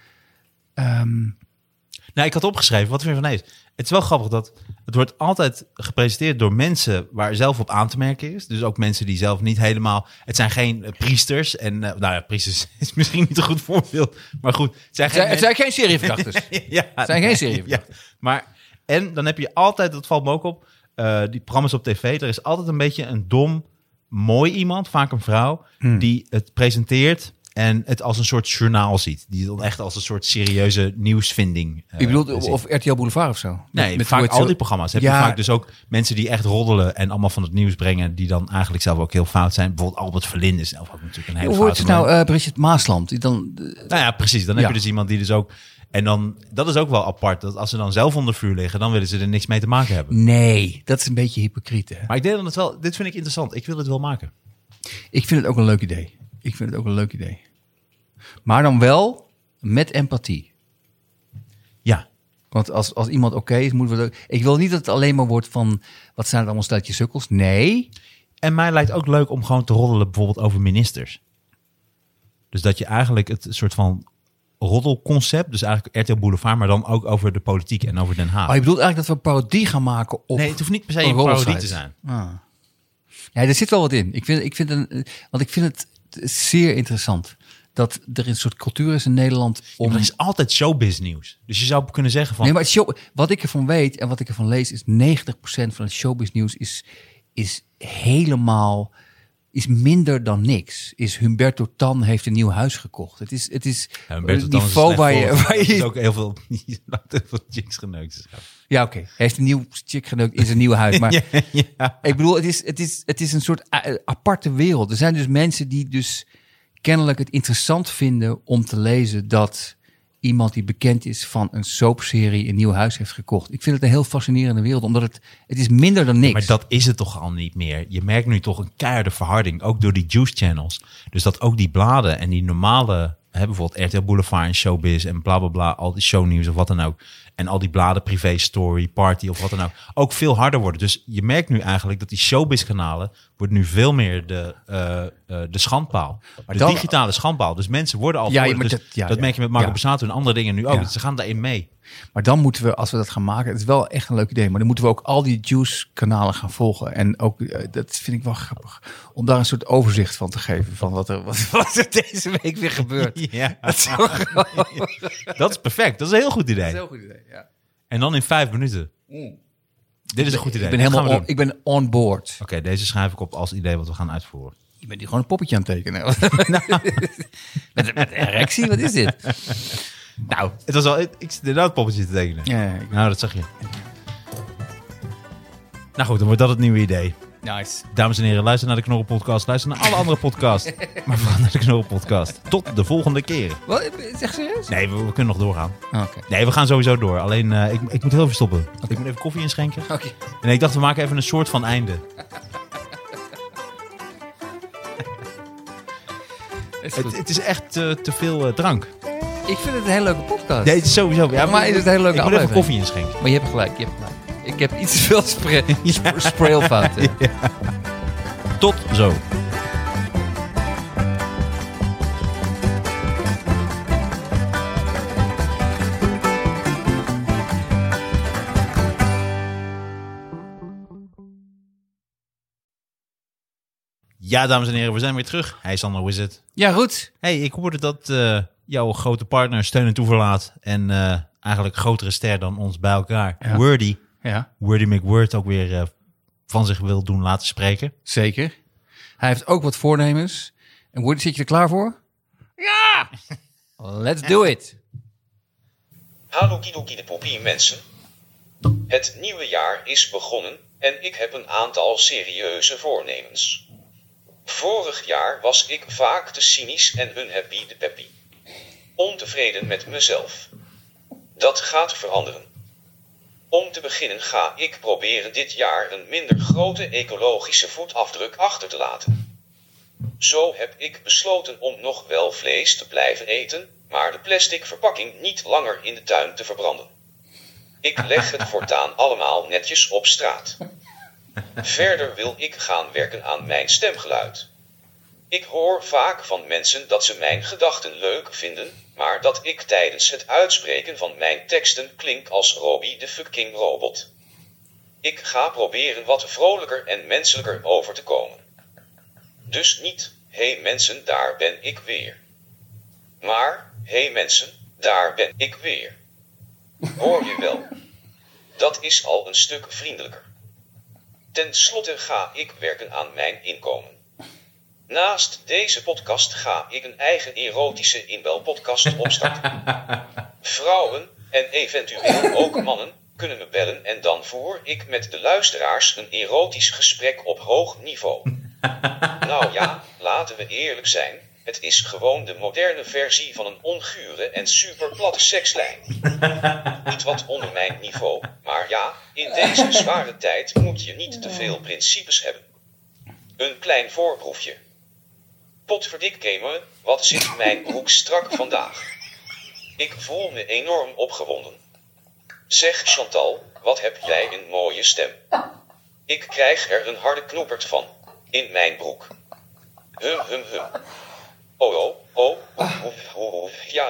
Nou, ik had opgeschreven, wat vind je van deze? Het is wel grappig dat het wordt altijd gepresenteerd door mensen waar zelf op aan te merken is. Dus ook mensen die zelf niet helemaal... Het zijn geen eh, priesters. En eh, nou ja, priesters *laughs* is misschien niet een goed voorbeeld. Maar goed, het zijn geen het zijn geen serieverkrachters. *laughs* ja, Het zijn geen serie. ja. Maar, en dan heb je altijd, dat valt me ook op, eh, die programma's op tv. Er is altijd een beetje een dom, mooi iemand, vaak een vrouw, Hmm. die het presenteert en het als een soort journaal ziet. Die dan echt als een soort serieuze nieuwsvinding eh, Ik bedoel, ziet. of RTL Boulevard of zo. Nee, Met- vaak al zo- die programma's. Heb Ja. je vaak dus ook mensen die echt roddelen en allemaal van het nieuws brengen, die dan eigenlijk zelf ook heel fout zijn. Bijvoorbeeld Albert Verlinde is zelf ook natuurlijk een hele Hoe foute het nou, eh Bridget Maasland? Die dan, eh, Nou ja, precies. Dan heb je dus iemand die dus ook... En dan, dat is ook wel apart. Dat als ze dan zelf onder vuur liggen, dan willen ze er niks mee te maken hebben. nee, dat is een beetje hypocriet. Hè? Maar ik denk dat het wel... Dit vind ik interessant. Ik wil het wel maken. Ik vind het ook een leuk idee. Ik vind het ook een leuk idee. Maar dan wel met empathie. Ja. Want als, als iemand oké is, moeten we... het- Ik wil niet dat het alleen maar wordt van... Wat zijn het allemaal steltje sukkels? Nee. En mij lijkt ook leuk om gewoon te roddelen bijvoorbeeld over ministers. Dus dat je eigenlijk het soort van roddelconcept, dus eigenlijk RTL Boulevard, maar dan ook over de politiek en over Den Haag. Oh, je bedoelt eigenlijk dat we een parodie gaan maken op... nee, het hoeft niet per se een een parodie te zijn. Ah. Ja, er zit wel wat in. Ik vind, ik vind een, want ik vind het zeer interessant dat er een soort cultuur is in Nederland om. Er is altijd showbiz nieuws. Dus je zou kunnen zeggen van... Nee, maar het show, wat ik ervan weet en wat ik ervan lees is 90% van het showbiz nieuws is, is helemaal is minder dan niks. Is Humberto Tan heeft een nieuw huis gekocht. Het is het is Ja, Humberto het niveau waar je, waar je ook heel veel, *laughs* heel veel chicks geneukt. ja oké hij heeft een nieuw chick geneukt in zijn nieuwe huis. Maar *laughs* Ja, ja. Ik bedoel, het is, het is, het is een soort a- aparte wereld. Er zijn dus mensen die dus kennelijk het interessant vinden om te lezen dat iemand die bekend is van een soapserie een nieuw huis heeft gekocht. Ik vind het een heel fascinerende wereld, omdat het, het is minder dan niks. Maar dat is het toch al niet meer. Je merkt nu toch een keiharde verharding, ook door die juice channels. Dus dat ook die bladen en die normale, hè, bijvoorbeeld RTL Boulevard en Showbiz en bla bla bla, al die shownieuws of wat dan ook. En al die bladen, privé story, party of wat dan ook, ook veel harder worden. Dus je merkt nu eigenlijk dat die showbiz kanalen wordt nu veel meer de, eh, eh, de schandpaal. de dan- digitale schandpaal. Dus mensen worden al Ja, voor- maar dus dat- ja, dat ja. merk je met Marco Ja. En andere dingen nu ook. Dus ze gaan daarin mee. Maar dan moeten we, als we dat gaan maken, het is wel echt een leuk idee, maar dan moeten we ook al die juice-kanalen gaan volgen. En ook, eh, dat vind ik wel grappig, om daar een soort overzicht van te geven, van wat er, wat, *laughs* wat er deze week weer gebeurt. *laughs* Ja, Dat is *laughs* dat is perfect. Dat is een heel goed idee. Dat is een heel goed idee, ja. En dan in vijf minuten. Dit is een goed idee. Ik ben helemaal on, ik ben on board. Oké, deze schrijf ik op als idee wat we gaan uitvoeren. Je bent hier gewoon een poppetje aan het tekenen. met, met erectie, wat is dit? Nou, het was al, ik zit inderdaad poppetje te tekenen. Ja, ik- Nou, dat zag je. Nou goed, dan wordt dat het nieuwe idee. nice. Dames en heren, luister naar de Knorren Podcast. Luister naar alle andere podcasts. *laughs* maar vooral naar de Knorren Podcast. Tot de volgende keer. Wat, zeg serieus? Nee, we, we kunnen nog doorgaan. Ah, Oké. Nee, we gaan sowieso door. Alleen, eh, ik, ik moet heel even stoppen. Ik moet even koffie inschenken. Oké. En ik dacht, we maken even een soort van einde. *laughs* Is Het, is echt te, te veel eh, drank. Ik vind het een hele leuke podcast. Nee, het is sowieso. Ja, mij is het een hele leuke Ik moet even aflevering. koffie inschenken. Maar je hebt gelijk, je hebt gelijk. Ik heb iets te veel spray, *laughs* sp- sprailfouten. *laughs* Tot zo. Ja, dames en heren, we zijn weer terug. Hij is Sander, hoe is het? Ja, goed. hey, ik hoorde dat eh, jouw grote partner steun en toeverlaat en eh, eigenlijk grotere ster dan ons bij elkaar, Ja. Wordy, Ja, Wordy McWord ook weer eh, van zich wil doen laten spreken. zeker. Hij heeft ook wat voornemens. En Woody, zit je er klaar voor? Ja! Let's do it. Hallo Kidoki de Poppie mensen. Het nieuwe jaar is begonnen en ik heb een aantal serieuze voornemens. Vorig jaar was ik vaak te cynisch en unhappy de peppy. Ontevreden met mezelf. Dat gaat veranderen. Om te beginnen ga ik proberen dit jaar een minder grote ecologische voetafdruk achter te laten. Zo heb ik besloten om nog wel vlees te blijven eten, maar de plastic verpakking niet langer in de tuin te verbranden. Ik leg het voortaan allemaal netjes op straat. Verder wil ik gaan werken aan mijn stemgeluid. Ik hoor vaak van mensen dat ze mijn gedachten leuk vinden, maar dat ik tijdens het uitspreken van mijn teksten klink als Robbie de fucking robot. Ik ga proberen wat vrolijker en menselijker over te komen. Dus niet, hey mensen, daar ben ik weer. Maar, hey mensen, daar ben ik weer. Hoor je wel? Dat is al een stuk vriendelijker. Ten slotte ga ik werken aan mijn inkomen. Naast deze podcast ga ik een eigen erotische inbelpodcast opstarten. *laughs* Vrouwen, en eventueel ook mannen, kunnen me bellen en dan voer ik met de luisteraars een erotisch gesprek op hoog niveau. *laughs* Nou ja, laten we eerlijk zijn, het is gewoon de moderne versie van een ongure en superplatte sekslijn. Niet wat onder mijn niveau, maar ja, in deze zware tijd moet je niet te veel principes hebben. Een klein voorproefje. Potverdikkemen, wat zit mijn broek strak vandaag. Ik voel me enorm opgewonden. Zeg Chantal, wat heb jij een mooie stem. Ik krijg er een harde knoepert van. In mijn broek. Hum hum hum. Oh oh, oh, oef, oef, oef, ja.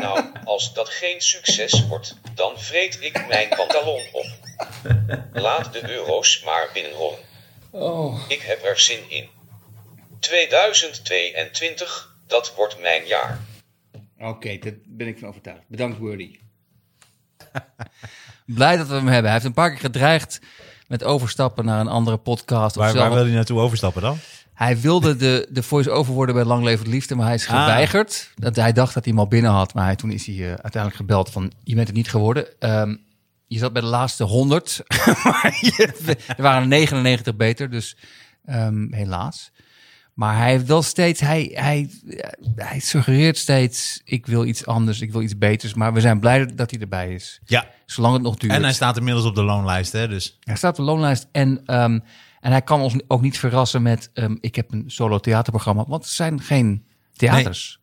Nou, als dat geen succes wordt, dan vreet ik mijn pantalon op. Laat de euro's maar binnenrollen. Ik heb er zin in. 2022, dat wordt mijn jaar. Oké, daar ben ik van overtuigd. Bedankt, Wordy. *laughs* Blij dat we hem hebben. Hij heeft een paar keer gedreigd met overstappen naar een andere podcast. of Waar, zelf- waar wil hij naartoe overstappen dan? Hij wilde de, de voice-over worden bij Lang Leven het Liefde, maar hij is geweigerd. Dat, hij dacht dat hij hem al binnen had, maar hij, toen is hij eh, uiteindelijk gebeld van, je bent het niet geworden. Ehm, je zat bij de laatste 100, *laughs* maar je- er waren er 99 beter, dus ehm, helaas. Maar hij heeft wel steeds, hij, hij, hij suggereert steeds, ik wil iets anders, ik wil iets beters. Maar we zijn blij dat hij erbij is. Ja. Zolang het nog duurt. En hij staat inmiddels op de loonlijst, hè? Dus Hij staat op de loonlijst en, ehm, en hij kan ons ook niet verrassen met... ehm, ik heb een solo theaterprogramma, want het zijn geen theaters.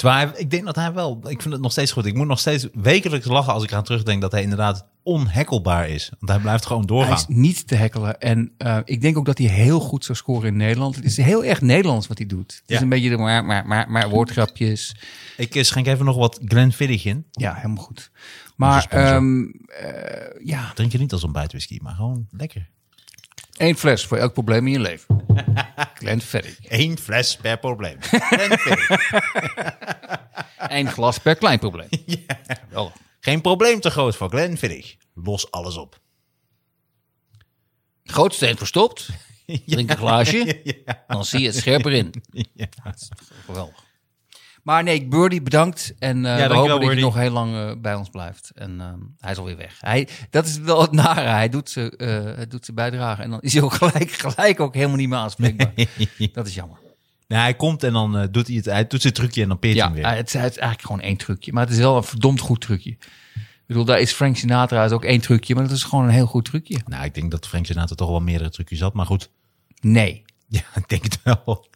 Terwijl hij- ik denk dat hij wel, ik vind het nog steeds goed. Ik moet nog steeds wekelijks lachen als ik aan terugdenk dat hij inderdaad onhekkelbaar is. Want hij blijft gewoon Hij doorgaan. is niet te hekkelen. En eh, ik denk ook dat hij heel goed zou scoren in Nederland. Het is heel erg Nederlands wat hij doet. Het is Ja. een beetje de maar, maar, maar, maar woordgrapjes. Ik eh, schenk even nog wat Glenfiddich in. Ja, helemaal goed. Maar ehm, eh, ja, Drink je niet als ontbijtwhisky, maar gewoon lekker. Één fles voor elk probleem in je leven. *laughs* Glenn Ferry. Eén fles per probleem. *laughs* Glenfiddich. *laughs* Eén glas per klein probleem. Wel. Geen probleem te groot voor Glenfiddich. Los alles op. Grootsteen verstopt. Drink een glaasje. Dan zie je het scherper in. Ja. Geweldig. Maar nee, Birdie, bedankt. En eh, we hopen dat hij nog heel lang eh, bij ons blijft. En eh, hij is alweer weg. Hij, dat is wel het nare. Hij doet zijn eh, hij doet zijn bijdrage. En dan is hij ook *laughs* gelijk, gelijk ook helemaal niet meer aanspreekbaar. Dat is jammer. Nou, hij komt en dan doet hij het. Hij doet zijn trucje en dan peert hij Ja, weer. het, is- het is eigenlijk gewoon één trucje. Maar het is wel een verdomd goed trucje. Ik bedoel, daar is Frank Sinatra is ook één trucje. Maar dat is gewoon een heel goed trucje. Nou, ik denk dat Frank Sinatra toch wel meerdere trucjes had. Maar goed, Nee. *laughs* ja, ik denk het wel.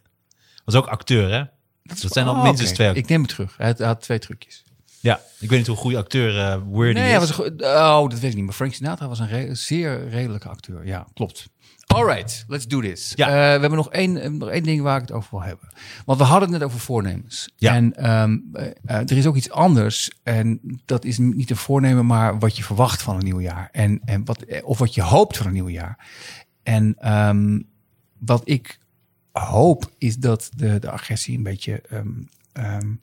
Was ook acteur, hè? Dat, zijn al Oh, minstens oké. twee. Ik neem het terug. Hij had, hij had twee trucjes. Ja, ik weet niet hoe goede acteur Wordy Nee, is. hij was een oh, dat weet ik niet. Maar Frank Sinatra was een re- zeer redelijke acteur. Ja, klopt. Alright, let's do this. Ja. Eh, we hebben nog één, eh, nog één ding waar ik het over wil hebben. Want we hadden het net over voornemens. Ja. En ehm, eh, eh, er is ook iets anders. En dat is niet een voornemen, maar wat je verwacht van een nieuw jaar. En, en wat, of wat je hoopt van een nieuw jaar. En ehm, wat ik hoop is dat de, de agressie een beetje ehm, ehm,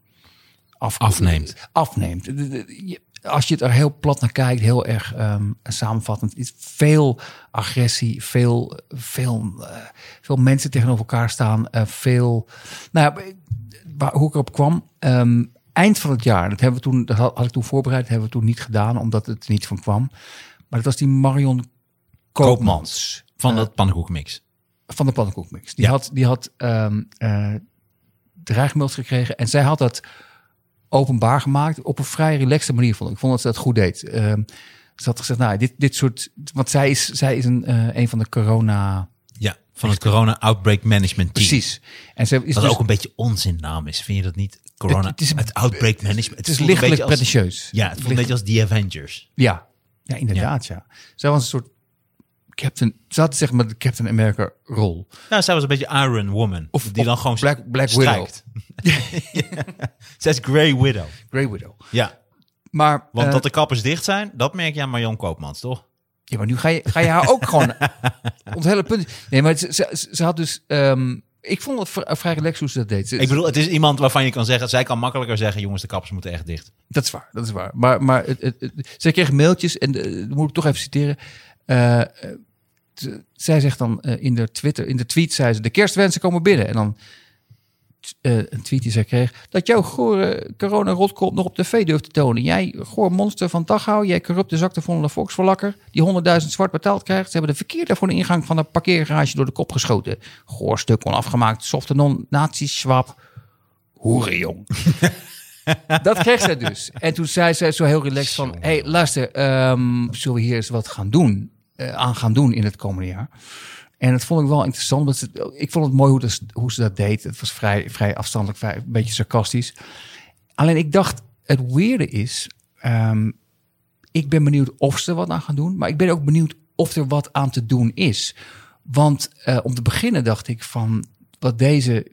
af- Afneemt. Afneemt. De- de- je- Als je het er heel plat naar kijkt, heel erg ehm, samenvattend, is veel agressie, veel, veel, eh, veel mensen tegenover elkaar staan, eh, veel. Nou waar, hoe ik erop kwam. eind van het jaar, dat hebben we toen, dat had, had ik toen voorbereid, dat hebben we toen niet gedaan, omdat het er niet van kwam. Maar dat was die Marion Koopmans Van dat pannenkoekmix. Van de pannenkoekmix. Die Ja. had, die had ehm eh, dreigmails gekregen en zij had dat openbaar gemaakt op een vrij relaxte manier. Vond ik. ik vond dat ze dat goed deed. Ehm, ze had gezegd, nou, dit, dit soort, want zij is, zij is een, eh, een van de corona. Ja, van het Corona Outbreak Management Team. Precies. En ze is Wat dus, ook een beetje onzinnaam is. Vind je dat niet? Corona, Het- het het, is- Outbreak Management. het is lichtelijk pretentieus. Ja, het voelt een beetje als The Avengers. Ja, ja inderdaad, ja. Zij was een soort Captain, ze had zeg maar de Captain America rol. Nou, zij was een beetje Iron Woman. Of- die of dan gewoon Black- Black strijkt. *laughs* Zij is Grey Widow. Grey Widow. Ja, Maar, want eh, dat de kappers dicht zijn, dat merk je aan Marion Koopmans, toch? ja, maar nu ga je, ga je haar ook gewoon... *laughs* Ons hele punt... Nee, maar ze, ze, ze had dus... ehm, ik vond het vri- vrij relaxed hoe ze dat deed. Ze- Ik bedoel, het is iemand waarvan je kan zeggen, zij kan makkelijker zeggen, jongens, de kappers moeten echt dicht. Dat is waar, dat is waar. Maar, maar het, het, het- zij kreeg mailtjes en eh, dat moet ik toch even citeren. Eh, eh, zij zegt dan eh, in de Twitter, in de tweet zei ze: de kerstwensen komen binnen. En dan een tweet die zij kreeg: dat jouw gore corona-rotkop nog op tv durft te tonen. Jij, goor monster van Dachau, jij corrupte zaktevolle volksverlakker, die 100.000 zwart betaald krijgt. Ze hebben de verkeerde voor de ingang van de parkeergarage door de kop geschoten. Goor stuk onafgemaakt, softe non-nazi-swap. Hoerenjong. *laughs* Dat kreeg zij dus. En toen zei zij zo heel relaxed van... hé, hey, luister, ehm, zullen we hier eens wat gaan doen, aan gaan doen in het komende jaar? En dat vond ik wel interessant. want ze- ik vond het mooi hoe, dat, hoe ze dat deed. Het was vrij, vrij afstandelijk, vrij, een beetje sarcastisch. Alleen ik dacht, het weirde is... ehm, ik ben benieuwd of ze er wat aan gaan doen. Maar ik ben ook benieuwd of er wat aan te doen is. Want eh, om te beginnen dacht ik van... wat deze...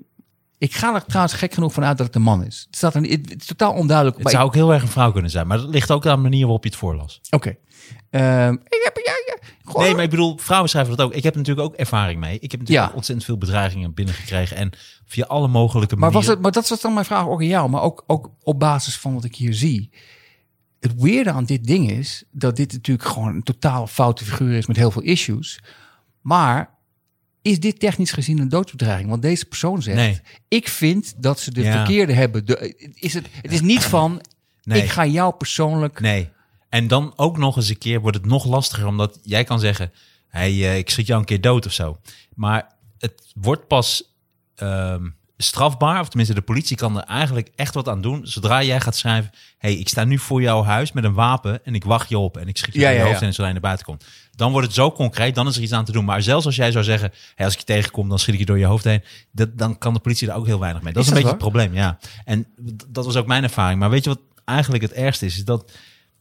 Ik ga er trouwens gek genoeg van uit dat het een man is. Het, staat er, niet- het is totaal onduidelijk. Het zou ook heel erg een vrouw kunnen zijn, maar dat ligt ook aan de manier waarop je het voorlas. Oké. Ehm, ik heb, ja, ja, gewoon- Nee, maar ik bedoel, vrouwen schrijven dat ook. Ik heb natuurlijk ook ervaring mee. Ik heb natuurlijk Ja. ontzettend veel bedreigingen binnengekregen. En via alle mogelijke maar, was manieren. het, maar dat was dan mijn vraag ook aan jou, maar ook, ook op basis van wat ik hier zie. Het weerde aan dit ding is dat dit natuurlijk gewoon een totaal foute figuur is met heel veel issues. Maar is dit technisch gezien een doodsbedreiging? Want deze persoon zegt, Nee. ik vind dat ze de verkeerde hebben. De, is het, het is niet *clears throat* van, Nee. ik ga jou persoonlijk... Nee. En dan ook nog eens een keer wordt het nog lastiger, omdat jij kan zeggen: hey, eh, ik schiet jou een keer dood of zo. Maar het wordt pas ehm, strafbaar, of tenminste, de politie kan er eigenlijk echt wat aan doen. Zodra jij gaat schrijven: hey, ik sta nu voor jouw huis met een wapen en ik wacht je op en ik schiet je Ja, in je ja, hoofd ja. en zodra je naar buiten komt. Dan wordt het zo concreet, dan is er iets aan te doen. Maar zelfs als jij zou zeggen: hey, als ik je tegenkom, dan schiet ik je door je hoofd heen. Dat, dan kan de politie er ook heel weinig mee. Dat is, Is een beetje het probleem, ja. En dat was ook mijn ervaring. Maar weet je wat eigenlijk het ergste is? Is dat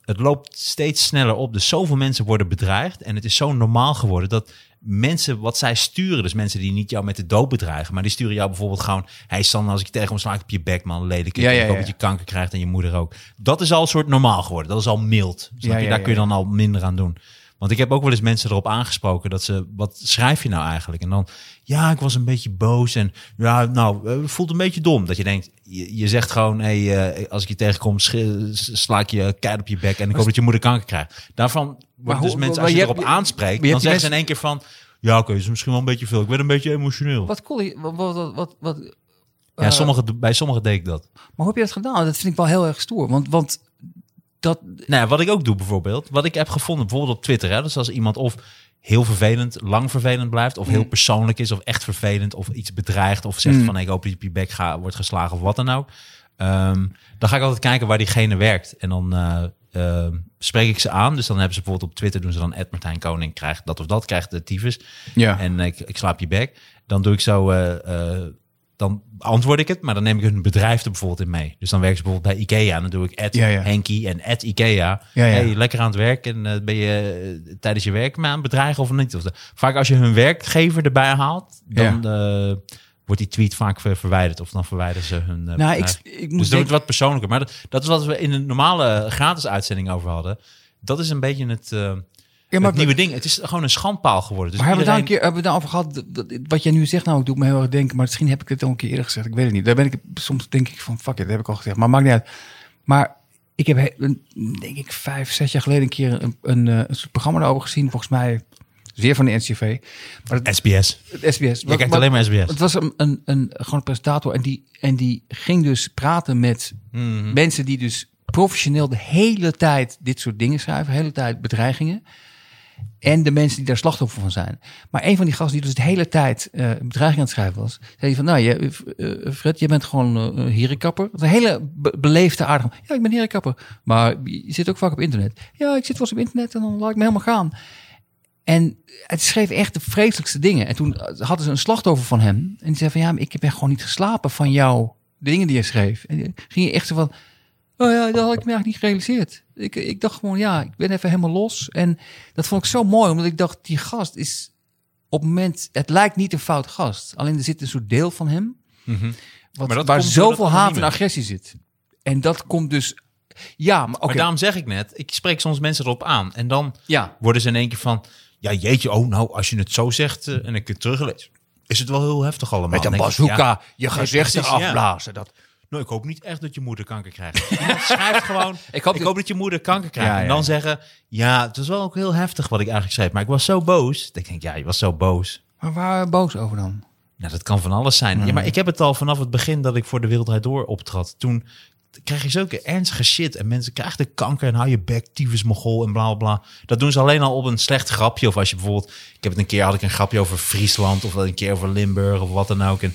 het loopt steeds sneller op. Dus zoveel mensen worden bedreigd. En het is zo normaal geworden dat mensen wat zij sturen, dus mensen die niet jou met de dood bedreigen, maar die sturen jou bijvoorbeeld gewoon: Hey Sander, als ik je tegenkom, sla ik op je bek, man, lelijk. Ja, ja, ja. dat je kanker krijgt en je moeder ook. Dat is al een soort normaal geworden. Dat is al mild. Snap Ja, je? Daar kun je dan al minder aan doen. Want ik heb ook wel eens mensen erop aangesproken dat ze, wat schrijf je nou eigenlijk? En dan, ja, ik was een beetje boos en ja, nou, eh, voelt een beetje dom. Dat je denkt, je, je zegt gewoon, hey, eh, als ik je tegenkom, sla ik je keihard op je bek en ik hoop dat je moeder kanker krijgt. Daarvan wordt dus hoe- mensen, maar als je, je erop hebt- aanspreekt, maar je dan zeggen ze in één keer van, ja, oké, is misschien wel een beetje veel. Ik ben een beetje emotioneel. Wat cool, wat, wat, wat, wat, wat- ja, eh, sommige, bij sommigen deed ik dat. Maar hoe heb je dat gedaan? Dat vind ik wel heel erg stoer. Want, want dat, Nou, ja, wat ik ook doe bijvoorbeeld, wat ik heb gevonden bijvoorbeeld op Twitter. Hè, dus als iemand of heel vervelend, lang vervelend blijft, of heel Mm. persoonlijk is, of echt vervelend, of iets bedreigt, of zegt Mm. van ik hoop dat je bek ga, wordt geslagen of wat dan ook. Ehm, dan ga ik altijd kijken waar diegene werkt. En dan eh, ehm, spreek ik ze aan. Dus dan hebben ze bijvoorbeeld op Twitter doen ze dan Ed Martijn Koning krijgt dat of dat, krijgt de tyfus. ja. En ik, ik slaap je bek. Dan doe ik zo, eh, eh, dan antwoord ik het, maar dan neem ik hun bedrijf er bijvoorbeeld in mee. Dus dan werken ze bijvoorbeeld bij Ikea. En dan doe ik Ed Ja, ja. Henkie en Ed Ikea. Ja. Hey, lekker aan het werk. En eh, ben je eh, tijdens je werk maar aan het bedreigen of niet? Of de- vaak als je hun werkgever erbij haalt, dan eh, wordt die tweet vaak ver- verwijderd. Of dan verwijderen ze hun nou, ik, ik Dus moet dat wordt denken, wat persoonlijker. Maar dat, dat is wat we in een normale gratis uitzending over hadden. Dat is een beetje het, ja, maar, het nieuwe ding. Het is gewoon een schandpaal geworden. Dus maar hebben we daar een keer hebben we over gehad? dat- dat- wat jij nu zegt, nou, ik doe me heel erg denken, maar misschien heb ik het al een keer eerder gezegd. Ik weet het niet. Daar ben ik soms denk ik van, fuck it, dat heb ik al gezegd. Maar maakt niet uit. Maar ik heb, denk ik, vijf, zes jaar geleden een keer een, een, eh, een soort programma daarover gezien. Volgens mij zeer van de NCV. Maar het, SBS. het SBS. Je kijkt alleen maar SBS. Het was een, een, een, gewoon een presentator en die, en die ging dus praten met Mhm. mensen die dus professioneel de hele tijd dit soort dingen schrijven, de hele tijd bedreigingen. En de mensen die daar slachtoffer van zijn. Maar een van die gasten die dus de hele tijd een bedreiging aan het schrijven was, zei van, nou, je, eh, Fred, je bent gewoon een herenkapper. Een hele be- beleefde, aardige. Ja, ik ben herenkapper. Maar je zit ook vaak op internet. Ja, ik zit wel op internet en dan laat ik me helemaal gaan. En het schreef echt de vreselijkste dingen. En toen hadden ze een slachtoffer van hem. En die zei van, ja, ik heb echt gewoon niet geslapen van jou, dingen die je schreef. En ging je echt zo van, Oh ja, dat had ik me eigenlijk niet gerealiseerd. Ik, ik dacht gewoon, ja, ik ben even helemaal los. En dat vond ik zo mooi, omdat ik dacht, die gast is op het moment... Het lijkt niet een fout gast. Alleen er zit een soort deel van hem... Wat, Maar waar zoveel haat en agressie zit. En dat komt dus... Ja, maar oké. Maar daarom zeg ik net, ik spreek soms mensen erop aan. En dan Ja. worden ze in één keer van... Ja, jeetje, oh nou, als je het zo zegt eh, en ik het teruglees... is het wel heel heftig allemaal. Met een bazooka ja, je precies, ja. afblazen. Dat, Nou, ik hoop niet echt dat je moeder kanker krijgt. *laughs* Iemand schrijft gewoon, Ik *laughs* ik hoop hoop, dat- je moeder kanker krijgt. Ja, En dan ja. zeggen, ja, het was wel ook heel heftig wat ik eigenlijk schreef. Maar ik was zo boos. Ik denk, ja, je was zo boos. maar waar boos over dan? Nou, dat kan van alles zijn. Ja, maar ik heb het al vanaf het begin dat ik voor de Wereldrijd Door optrad. Toen krijg je zulke ernstige shit. En mensen krijgen de kanker en hou je bek, tyfus mogol en bla bla. Dat doen ze alleen al op een slecht grapje. Of als je bijvoorbeeld... Ik heb het een keer, had ik een grapje over Friesland. Of een keer over Limburg of wat dan ook. En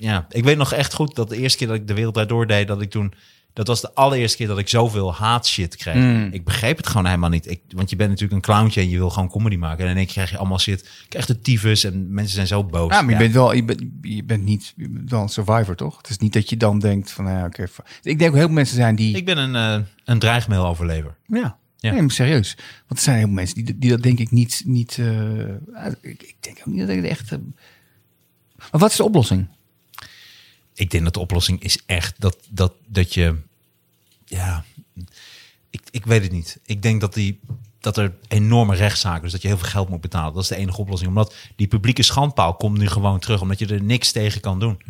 ja, ik weet nog echt goed dat de eerste keer dat ik de Wereldrijd Door deed... dat ik toen... Dat was de allereerste keer dat ik zoveel haatshit kreeg. Mm. Ik begreep het gewoon helemaal niet. Ik, want je bent natuurlijk een clowntje en je wil gewoon comedy maken. En in één keer krijg je allemaal shit. Je krijgt de tyfus en mensen zijn zo boos. Ja, maar je Ja. bent wel, je bent, je bent niet je bent wel een survivor, toch? Het is niet dat je dan denkt van, nou ja, oké. ik denk ook heel veel mensen zijn die, Ik ben een, eh een dreigmail-overlever. ja, Ja. Nee, maar serieus. Want er zijn heel veel mensen die, die dat denk ik niet, niet. eh, ik, ik denk ook niet dat ik het echt. eh, maar wat is de oplossing? Ik denk dat de oplossing is echt dat, dat, dat je... Ja, ik, ik weet het niet. Ik denk dat, die, dat er enorme rechtszaken... dus dat je heel veel geld moet betalen. Dat is de enige oplossing. Omdat die publieke schandpaal komt nu gewoon terug. Omdat je er niks tegen kan doen.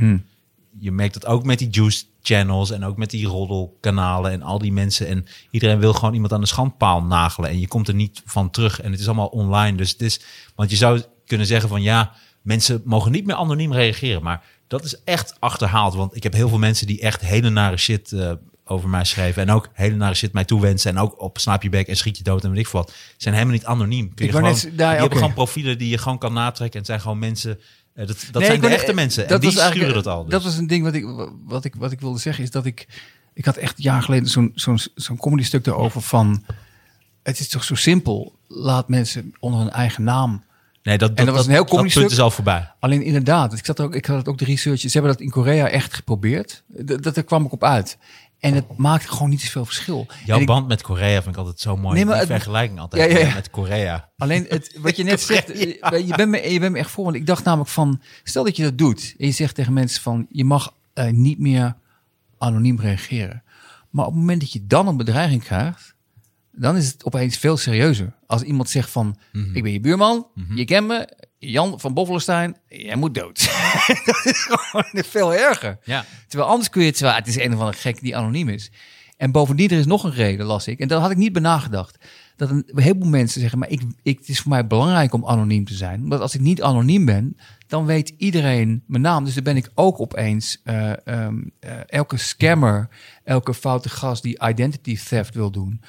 Je merkt dat ook met die juice channels... en ook met die roddelkanalen en al die mensen. En iedereen wil gewoon iemand aan de schandpaal nagelen. En je komt er niet van terug. En het is allemaal online. Dus het is... Want je zou kunnen zeggen van... ja, mensen mogen niet meer anoniem reageren. Maar dat is echt achterhaald. Want ik heb heel veel mensen die echt hele nare shit eh, over mij schrijven. En ook hele nare shit mij toewensen. En ook op je bek en schiet je dood en weet ik wat. Zijn helemaal niet anoniem. Kun je Ik wou gewoon, net- die daar- hebben oké. gewoon profielen die je gewoon kan natrekken. En het zijn gewoon mensen... eh, dat dat Nee, zijn de echte mensen. En die sturen dat al. Dus. Dat was een ding wat ik, wat ik, wat ik wilde zeggen, is dat ik. Ik had echt jaren geleden zo'n zo'n zo'n comedy stuk erover van. Het is toch zo simpel. Laat mensen onder hun eigen naam. Nee, dat, dat was een heel dat punt is al voorbij. Alleen inderdaad, ik zat ook, ik had het ook de research. Ze hebben dat in Korea echt geprobeerd. Dat, dat daar kwam ik op uit. En het maakt gewoon niet zoveel verschil. Jouw En ik- band met Korea vind ik altijd zo mooi. Nee, maar Die het- vergelijking altijd Ja, ja, ja. met Korea. Alleen het, *laughs* wat je net zegt, eh, je bent, me, je bent me echt voor. Want ik dacht namelijk van, stel dat je dat doet. En je zegt tegen mensen van, je mag eh, niet meer anoniem reageren. Maar op het moment dat je dan een bedreiging krijgt, dan is het opeens veel serieuzer. Als iemand zegt van, Mhm. ik ben je buurman, je kent me, Jan van Boffelstein, jij moet dood. *laughs* dat is gewoon veel erger. Ja. Terwijl anders kun je het, het is een of andere gek die anoniem is. En bovendien, er is nog een reden, las ik. En dat had ik niet bij nagedacht. Dat een heleboel mensen zeggen, maar ik, ik, het is voor mij belangrijk om anoniem te zijn. Omdat als ik niet anoniem ben, dan weet iedereen mijn naam. Dus dan ben ik ook opeens eh, ehm, eh, elke scammer, elke foute gast die identity theft wil doen.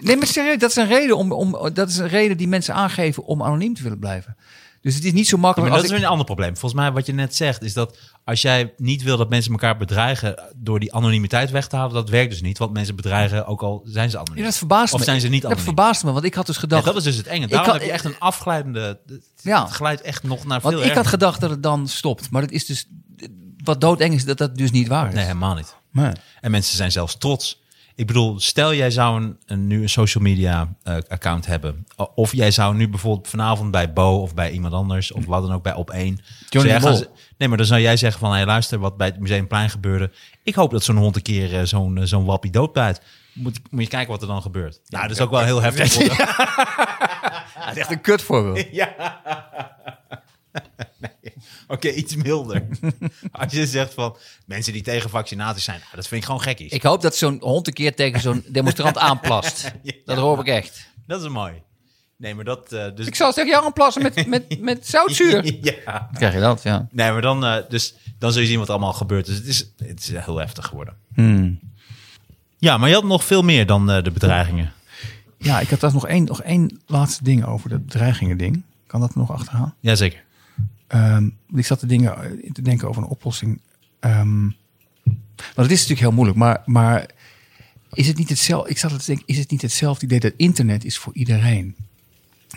Nee, maar serieus, dat is een reden, om, om, dat is een reden die mensen aangeven om anoniem te willen blijven. Dus het is niet zo Ja, makkelijk maar dat is ik... een ander probleem. Volgens mij wat je net zegt is dat als jij niet wil dat mensen elkaar bedreigen door die anonimiteit weg te halen, dat werkt dus niet. Want mensen bedreigen ook al zijn ze anoniem. Ja, dat verbaast of me. zijn ze niet Dat anoniem. verbaast me, want ik had dus Ja, gedacht... dat is dus het enge. Daarom had- heb je echt een afglijdende... Het Ja. glijdt echt nog naar veel Want ik had gedacht dat het dan stopt. Maar dat is dus. Wat doodeng is, dat dat dus niet waar is. Nee, helemaal niet. Nee. En mensen zijn zelfs trots. Ik bedoel, stel jij zou een, een, nu een social media eh, account hebben. Of jij zou nu bijvoorbeeld vanavond bij Bo of bij iemand anders... of wat dan ook bij Op1... Johnny zou jij gaan Mol. z- Nee, maar dan zou jij zeggen van... Hey, luister, wat bij het Museumplein gebeurde. Ik hoop dat zo'n hond een keer eh, zo'n eh, zo'n wappie doodbijt. Moet, moet je kijken wat er dan gebeurt. Nou, dat is ook wel heel heftig. worden. *laughs* Dat is echt een kut voorbeeld. *laughs* Oké, iets milder. *laughs* Als je zegt van... mensen die tegen vaccinaties zijn... nou, dat vind ik gewoon gekkies. Ik hoop dat zo'n hond een keer tegen zo'n *laughs* demonstrant aanplast. Dat hoop ik echt. Dat is mooi. Nee, maar dat... eh, dus... Ik zal tegen jou aanplassen met, met, met *laughs* zoutzuur. ja. Krijg je dat, ja. Nee, maar dan, eh, dus, dan zul je zien wat er allemaal gebeurt. Dus het is, het is heel heftig geworden. Hmm. Ja, maar je had nog veel meer dan eh, de bedreigingen. Ja, ik had daar nog één, nog één laatste ding over. Dat bedreigingen ding. Kan dat nog achteraan? Jazeker. Ehm, ik zat te, dingen, eh, te denken over een oplossing. Ehm want het is natuurlijk heel moeilijk, maar, maar is het niet hetzelfde? Ik zat te denken, is het niet hetzelfde idee dat internet is voor iedereen?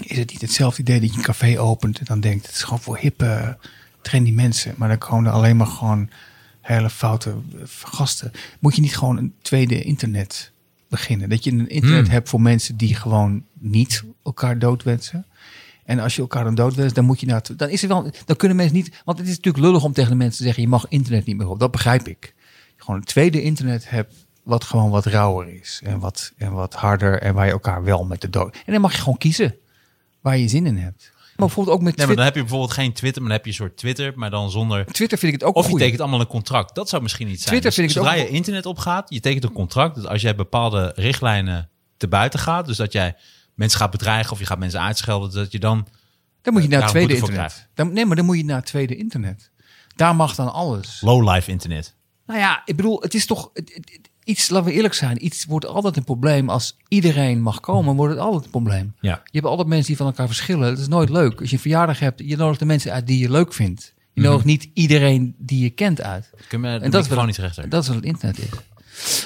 Is het niet hetzelfde idee dat je een café opent en dan denkt, het is gewoon voor hippe, trendy mensen, maar dan komen er alleen maar gewoon hele foute eh, gasten. Moet je niet gewoon een tweede internet beginnen? Dat je een internet Hmm. hebt voor mensen die gewoon niet elkaar doodwensen. En als je elkaar dan doodwenst, dan moet je naar het- dan is er wel, dan kunnen mensen niet, want het is natuurlijk lullig om tegen de mensen te zeggen, je mag internet niet meer op. Dat begrijp ik. Gewoon een tweede internet hebt, wat gewoon wat rauwer is en wat, en wat harder en waar je elkaar wel met de dood. En dan mag je gewoon kiezen waar je zin in hebt. Maar bijvoorbeeld ook met Nee, maar dan Twitter. heb je bijvoorbeeld geen Twitter, maar dan heb je een soort Twitter, maar dan zonder... Twitter vind ik het ook Of je goeie. tekent allemaal een contract. Dat zou misschien niet zijn. Twitter Dus vind ik het zodra ook je internet opgaat, je tekent een contract. Dat als jij bepaalde richtlijnen te buiten gaat, dus dat jij mensen gaat bedreigen of je gaat mensen uitschelden, dat je dan... Dan moet je naar het Daarom tweede internet. Dan, nee, maar dan moet je naar het tweede internet. Daar mag dan alles. Low-life internet. Nou ja, ik bedoel, het is toch het- het- het- iets, laten we eerlijk zijn, iets wordt altijd een probleem. Als iedereen mag komen, wordt het altijd een probleem. Ja. Je hebt altijd mensen die van elkaar verschillen. Dat is nooit leuk. Als je een verjaardag hebt, je nodigt de mensen uit die je leuk vindt. Je Mhm. nodigt niet iedereen die je kent uit. Kun je En dat is, gewoon niet rechter. dat is wat het internet is.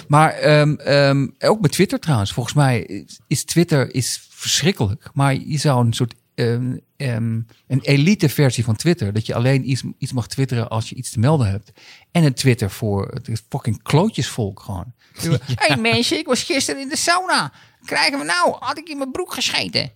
Maar ehm, ehm, ook met Twitter trouwens. Volgens mij is- Twitter is verschrikkelijk. Maar je zou een soort ehm, een elite versie van Twitter. Dat je alleen iets, iets mag twitteren als je iets te melden hebt. En een Twitter voor het fucking klootjesvolk gewoon. *laughs* hey mensen, ik was gisteren in de sauna. Krijgen we nou? Had ik in mijn broek gescheten?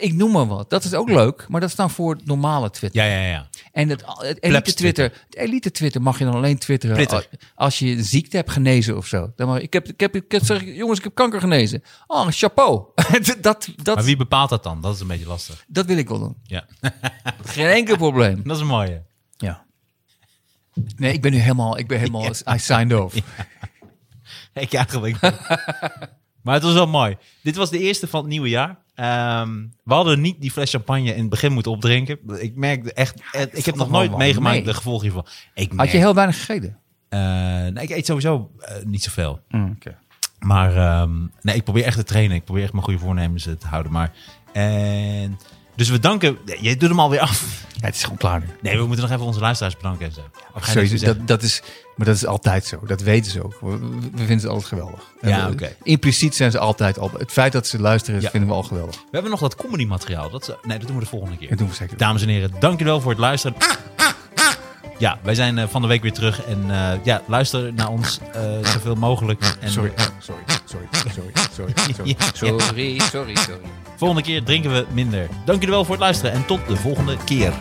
Ik noem maar wat. Dat is ook leuk. Maar dat is dan voor het normale Twitter. Ja, ja, ja. En het, het elite Twitter, het elite Twitter mag je dan alleen twitteren Twitter. als, je een ziekte hebt genezen of zo. Dan mag, ik, heb, ik, heb, ik heb, zeg, jongens, ik heb kanker genezen. Oh, chapeau. *laughs* dat, dat, Maar wie bepaalt dat dan? Dat is een beetje lastig. dat wil ik wel doen. Ja, *laughs* Geen enkel probleem. dat is een mooie. Ja. Nee, ik ben nu helemaal, ik ben helemaal, *laughs* I signed off. Ik eigenlijk. maar het was wel mooi. Dit was de eerste van het nieuwe jaar. Ehm, we hadden niet die fles champagne in het begin moeten opdrinken. Ik merkte echt, ik heb nog nooit meegemaakt mee. de gevolgen hiervan. Ik Had je heel weinig gegeten? eh, nee, ik eet sowieso eh, niet zoveel. Mm, Maar ehm, nee, ik probeer echt te trainen. Ik probeer echt mijn goede voornemens eh, te houden. Maar, en, dus we danken. Je doet hem alweer af. Ja, het is gewoon klaar nu. Nee, we moeten nog even onze luisteraars bedanken. En zo. Meer dat, dat is, maar dat is altijd zo. Dat weten ze ook. We, we vinden ze altijd geweldig. Ja, we- oké. Impliciet zijn ze altijd al. Het feit dat ze luisteren, Ja. vinden we al geweldig. We hebben nog dat comedy materiaal. Dat, is- nee, dat doen we de volgende keer. Dat doen we zeker. Dames en heren, dankjewel voor het luisteren. Ja, wij zijn eh, van de week weer terug. En eh, ja, luister naar ons eh, zoveel mogelijk. En Sorry, sorry, sorry, sorry, sorry, sorry, *laughs* sorry. Ja. Sorry, sorry, sorry. volgende keer drinken we minder. Dank jullie wel voor het luisteren en tot de volgende keer.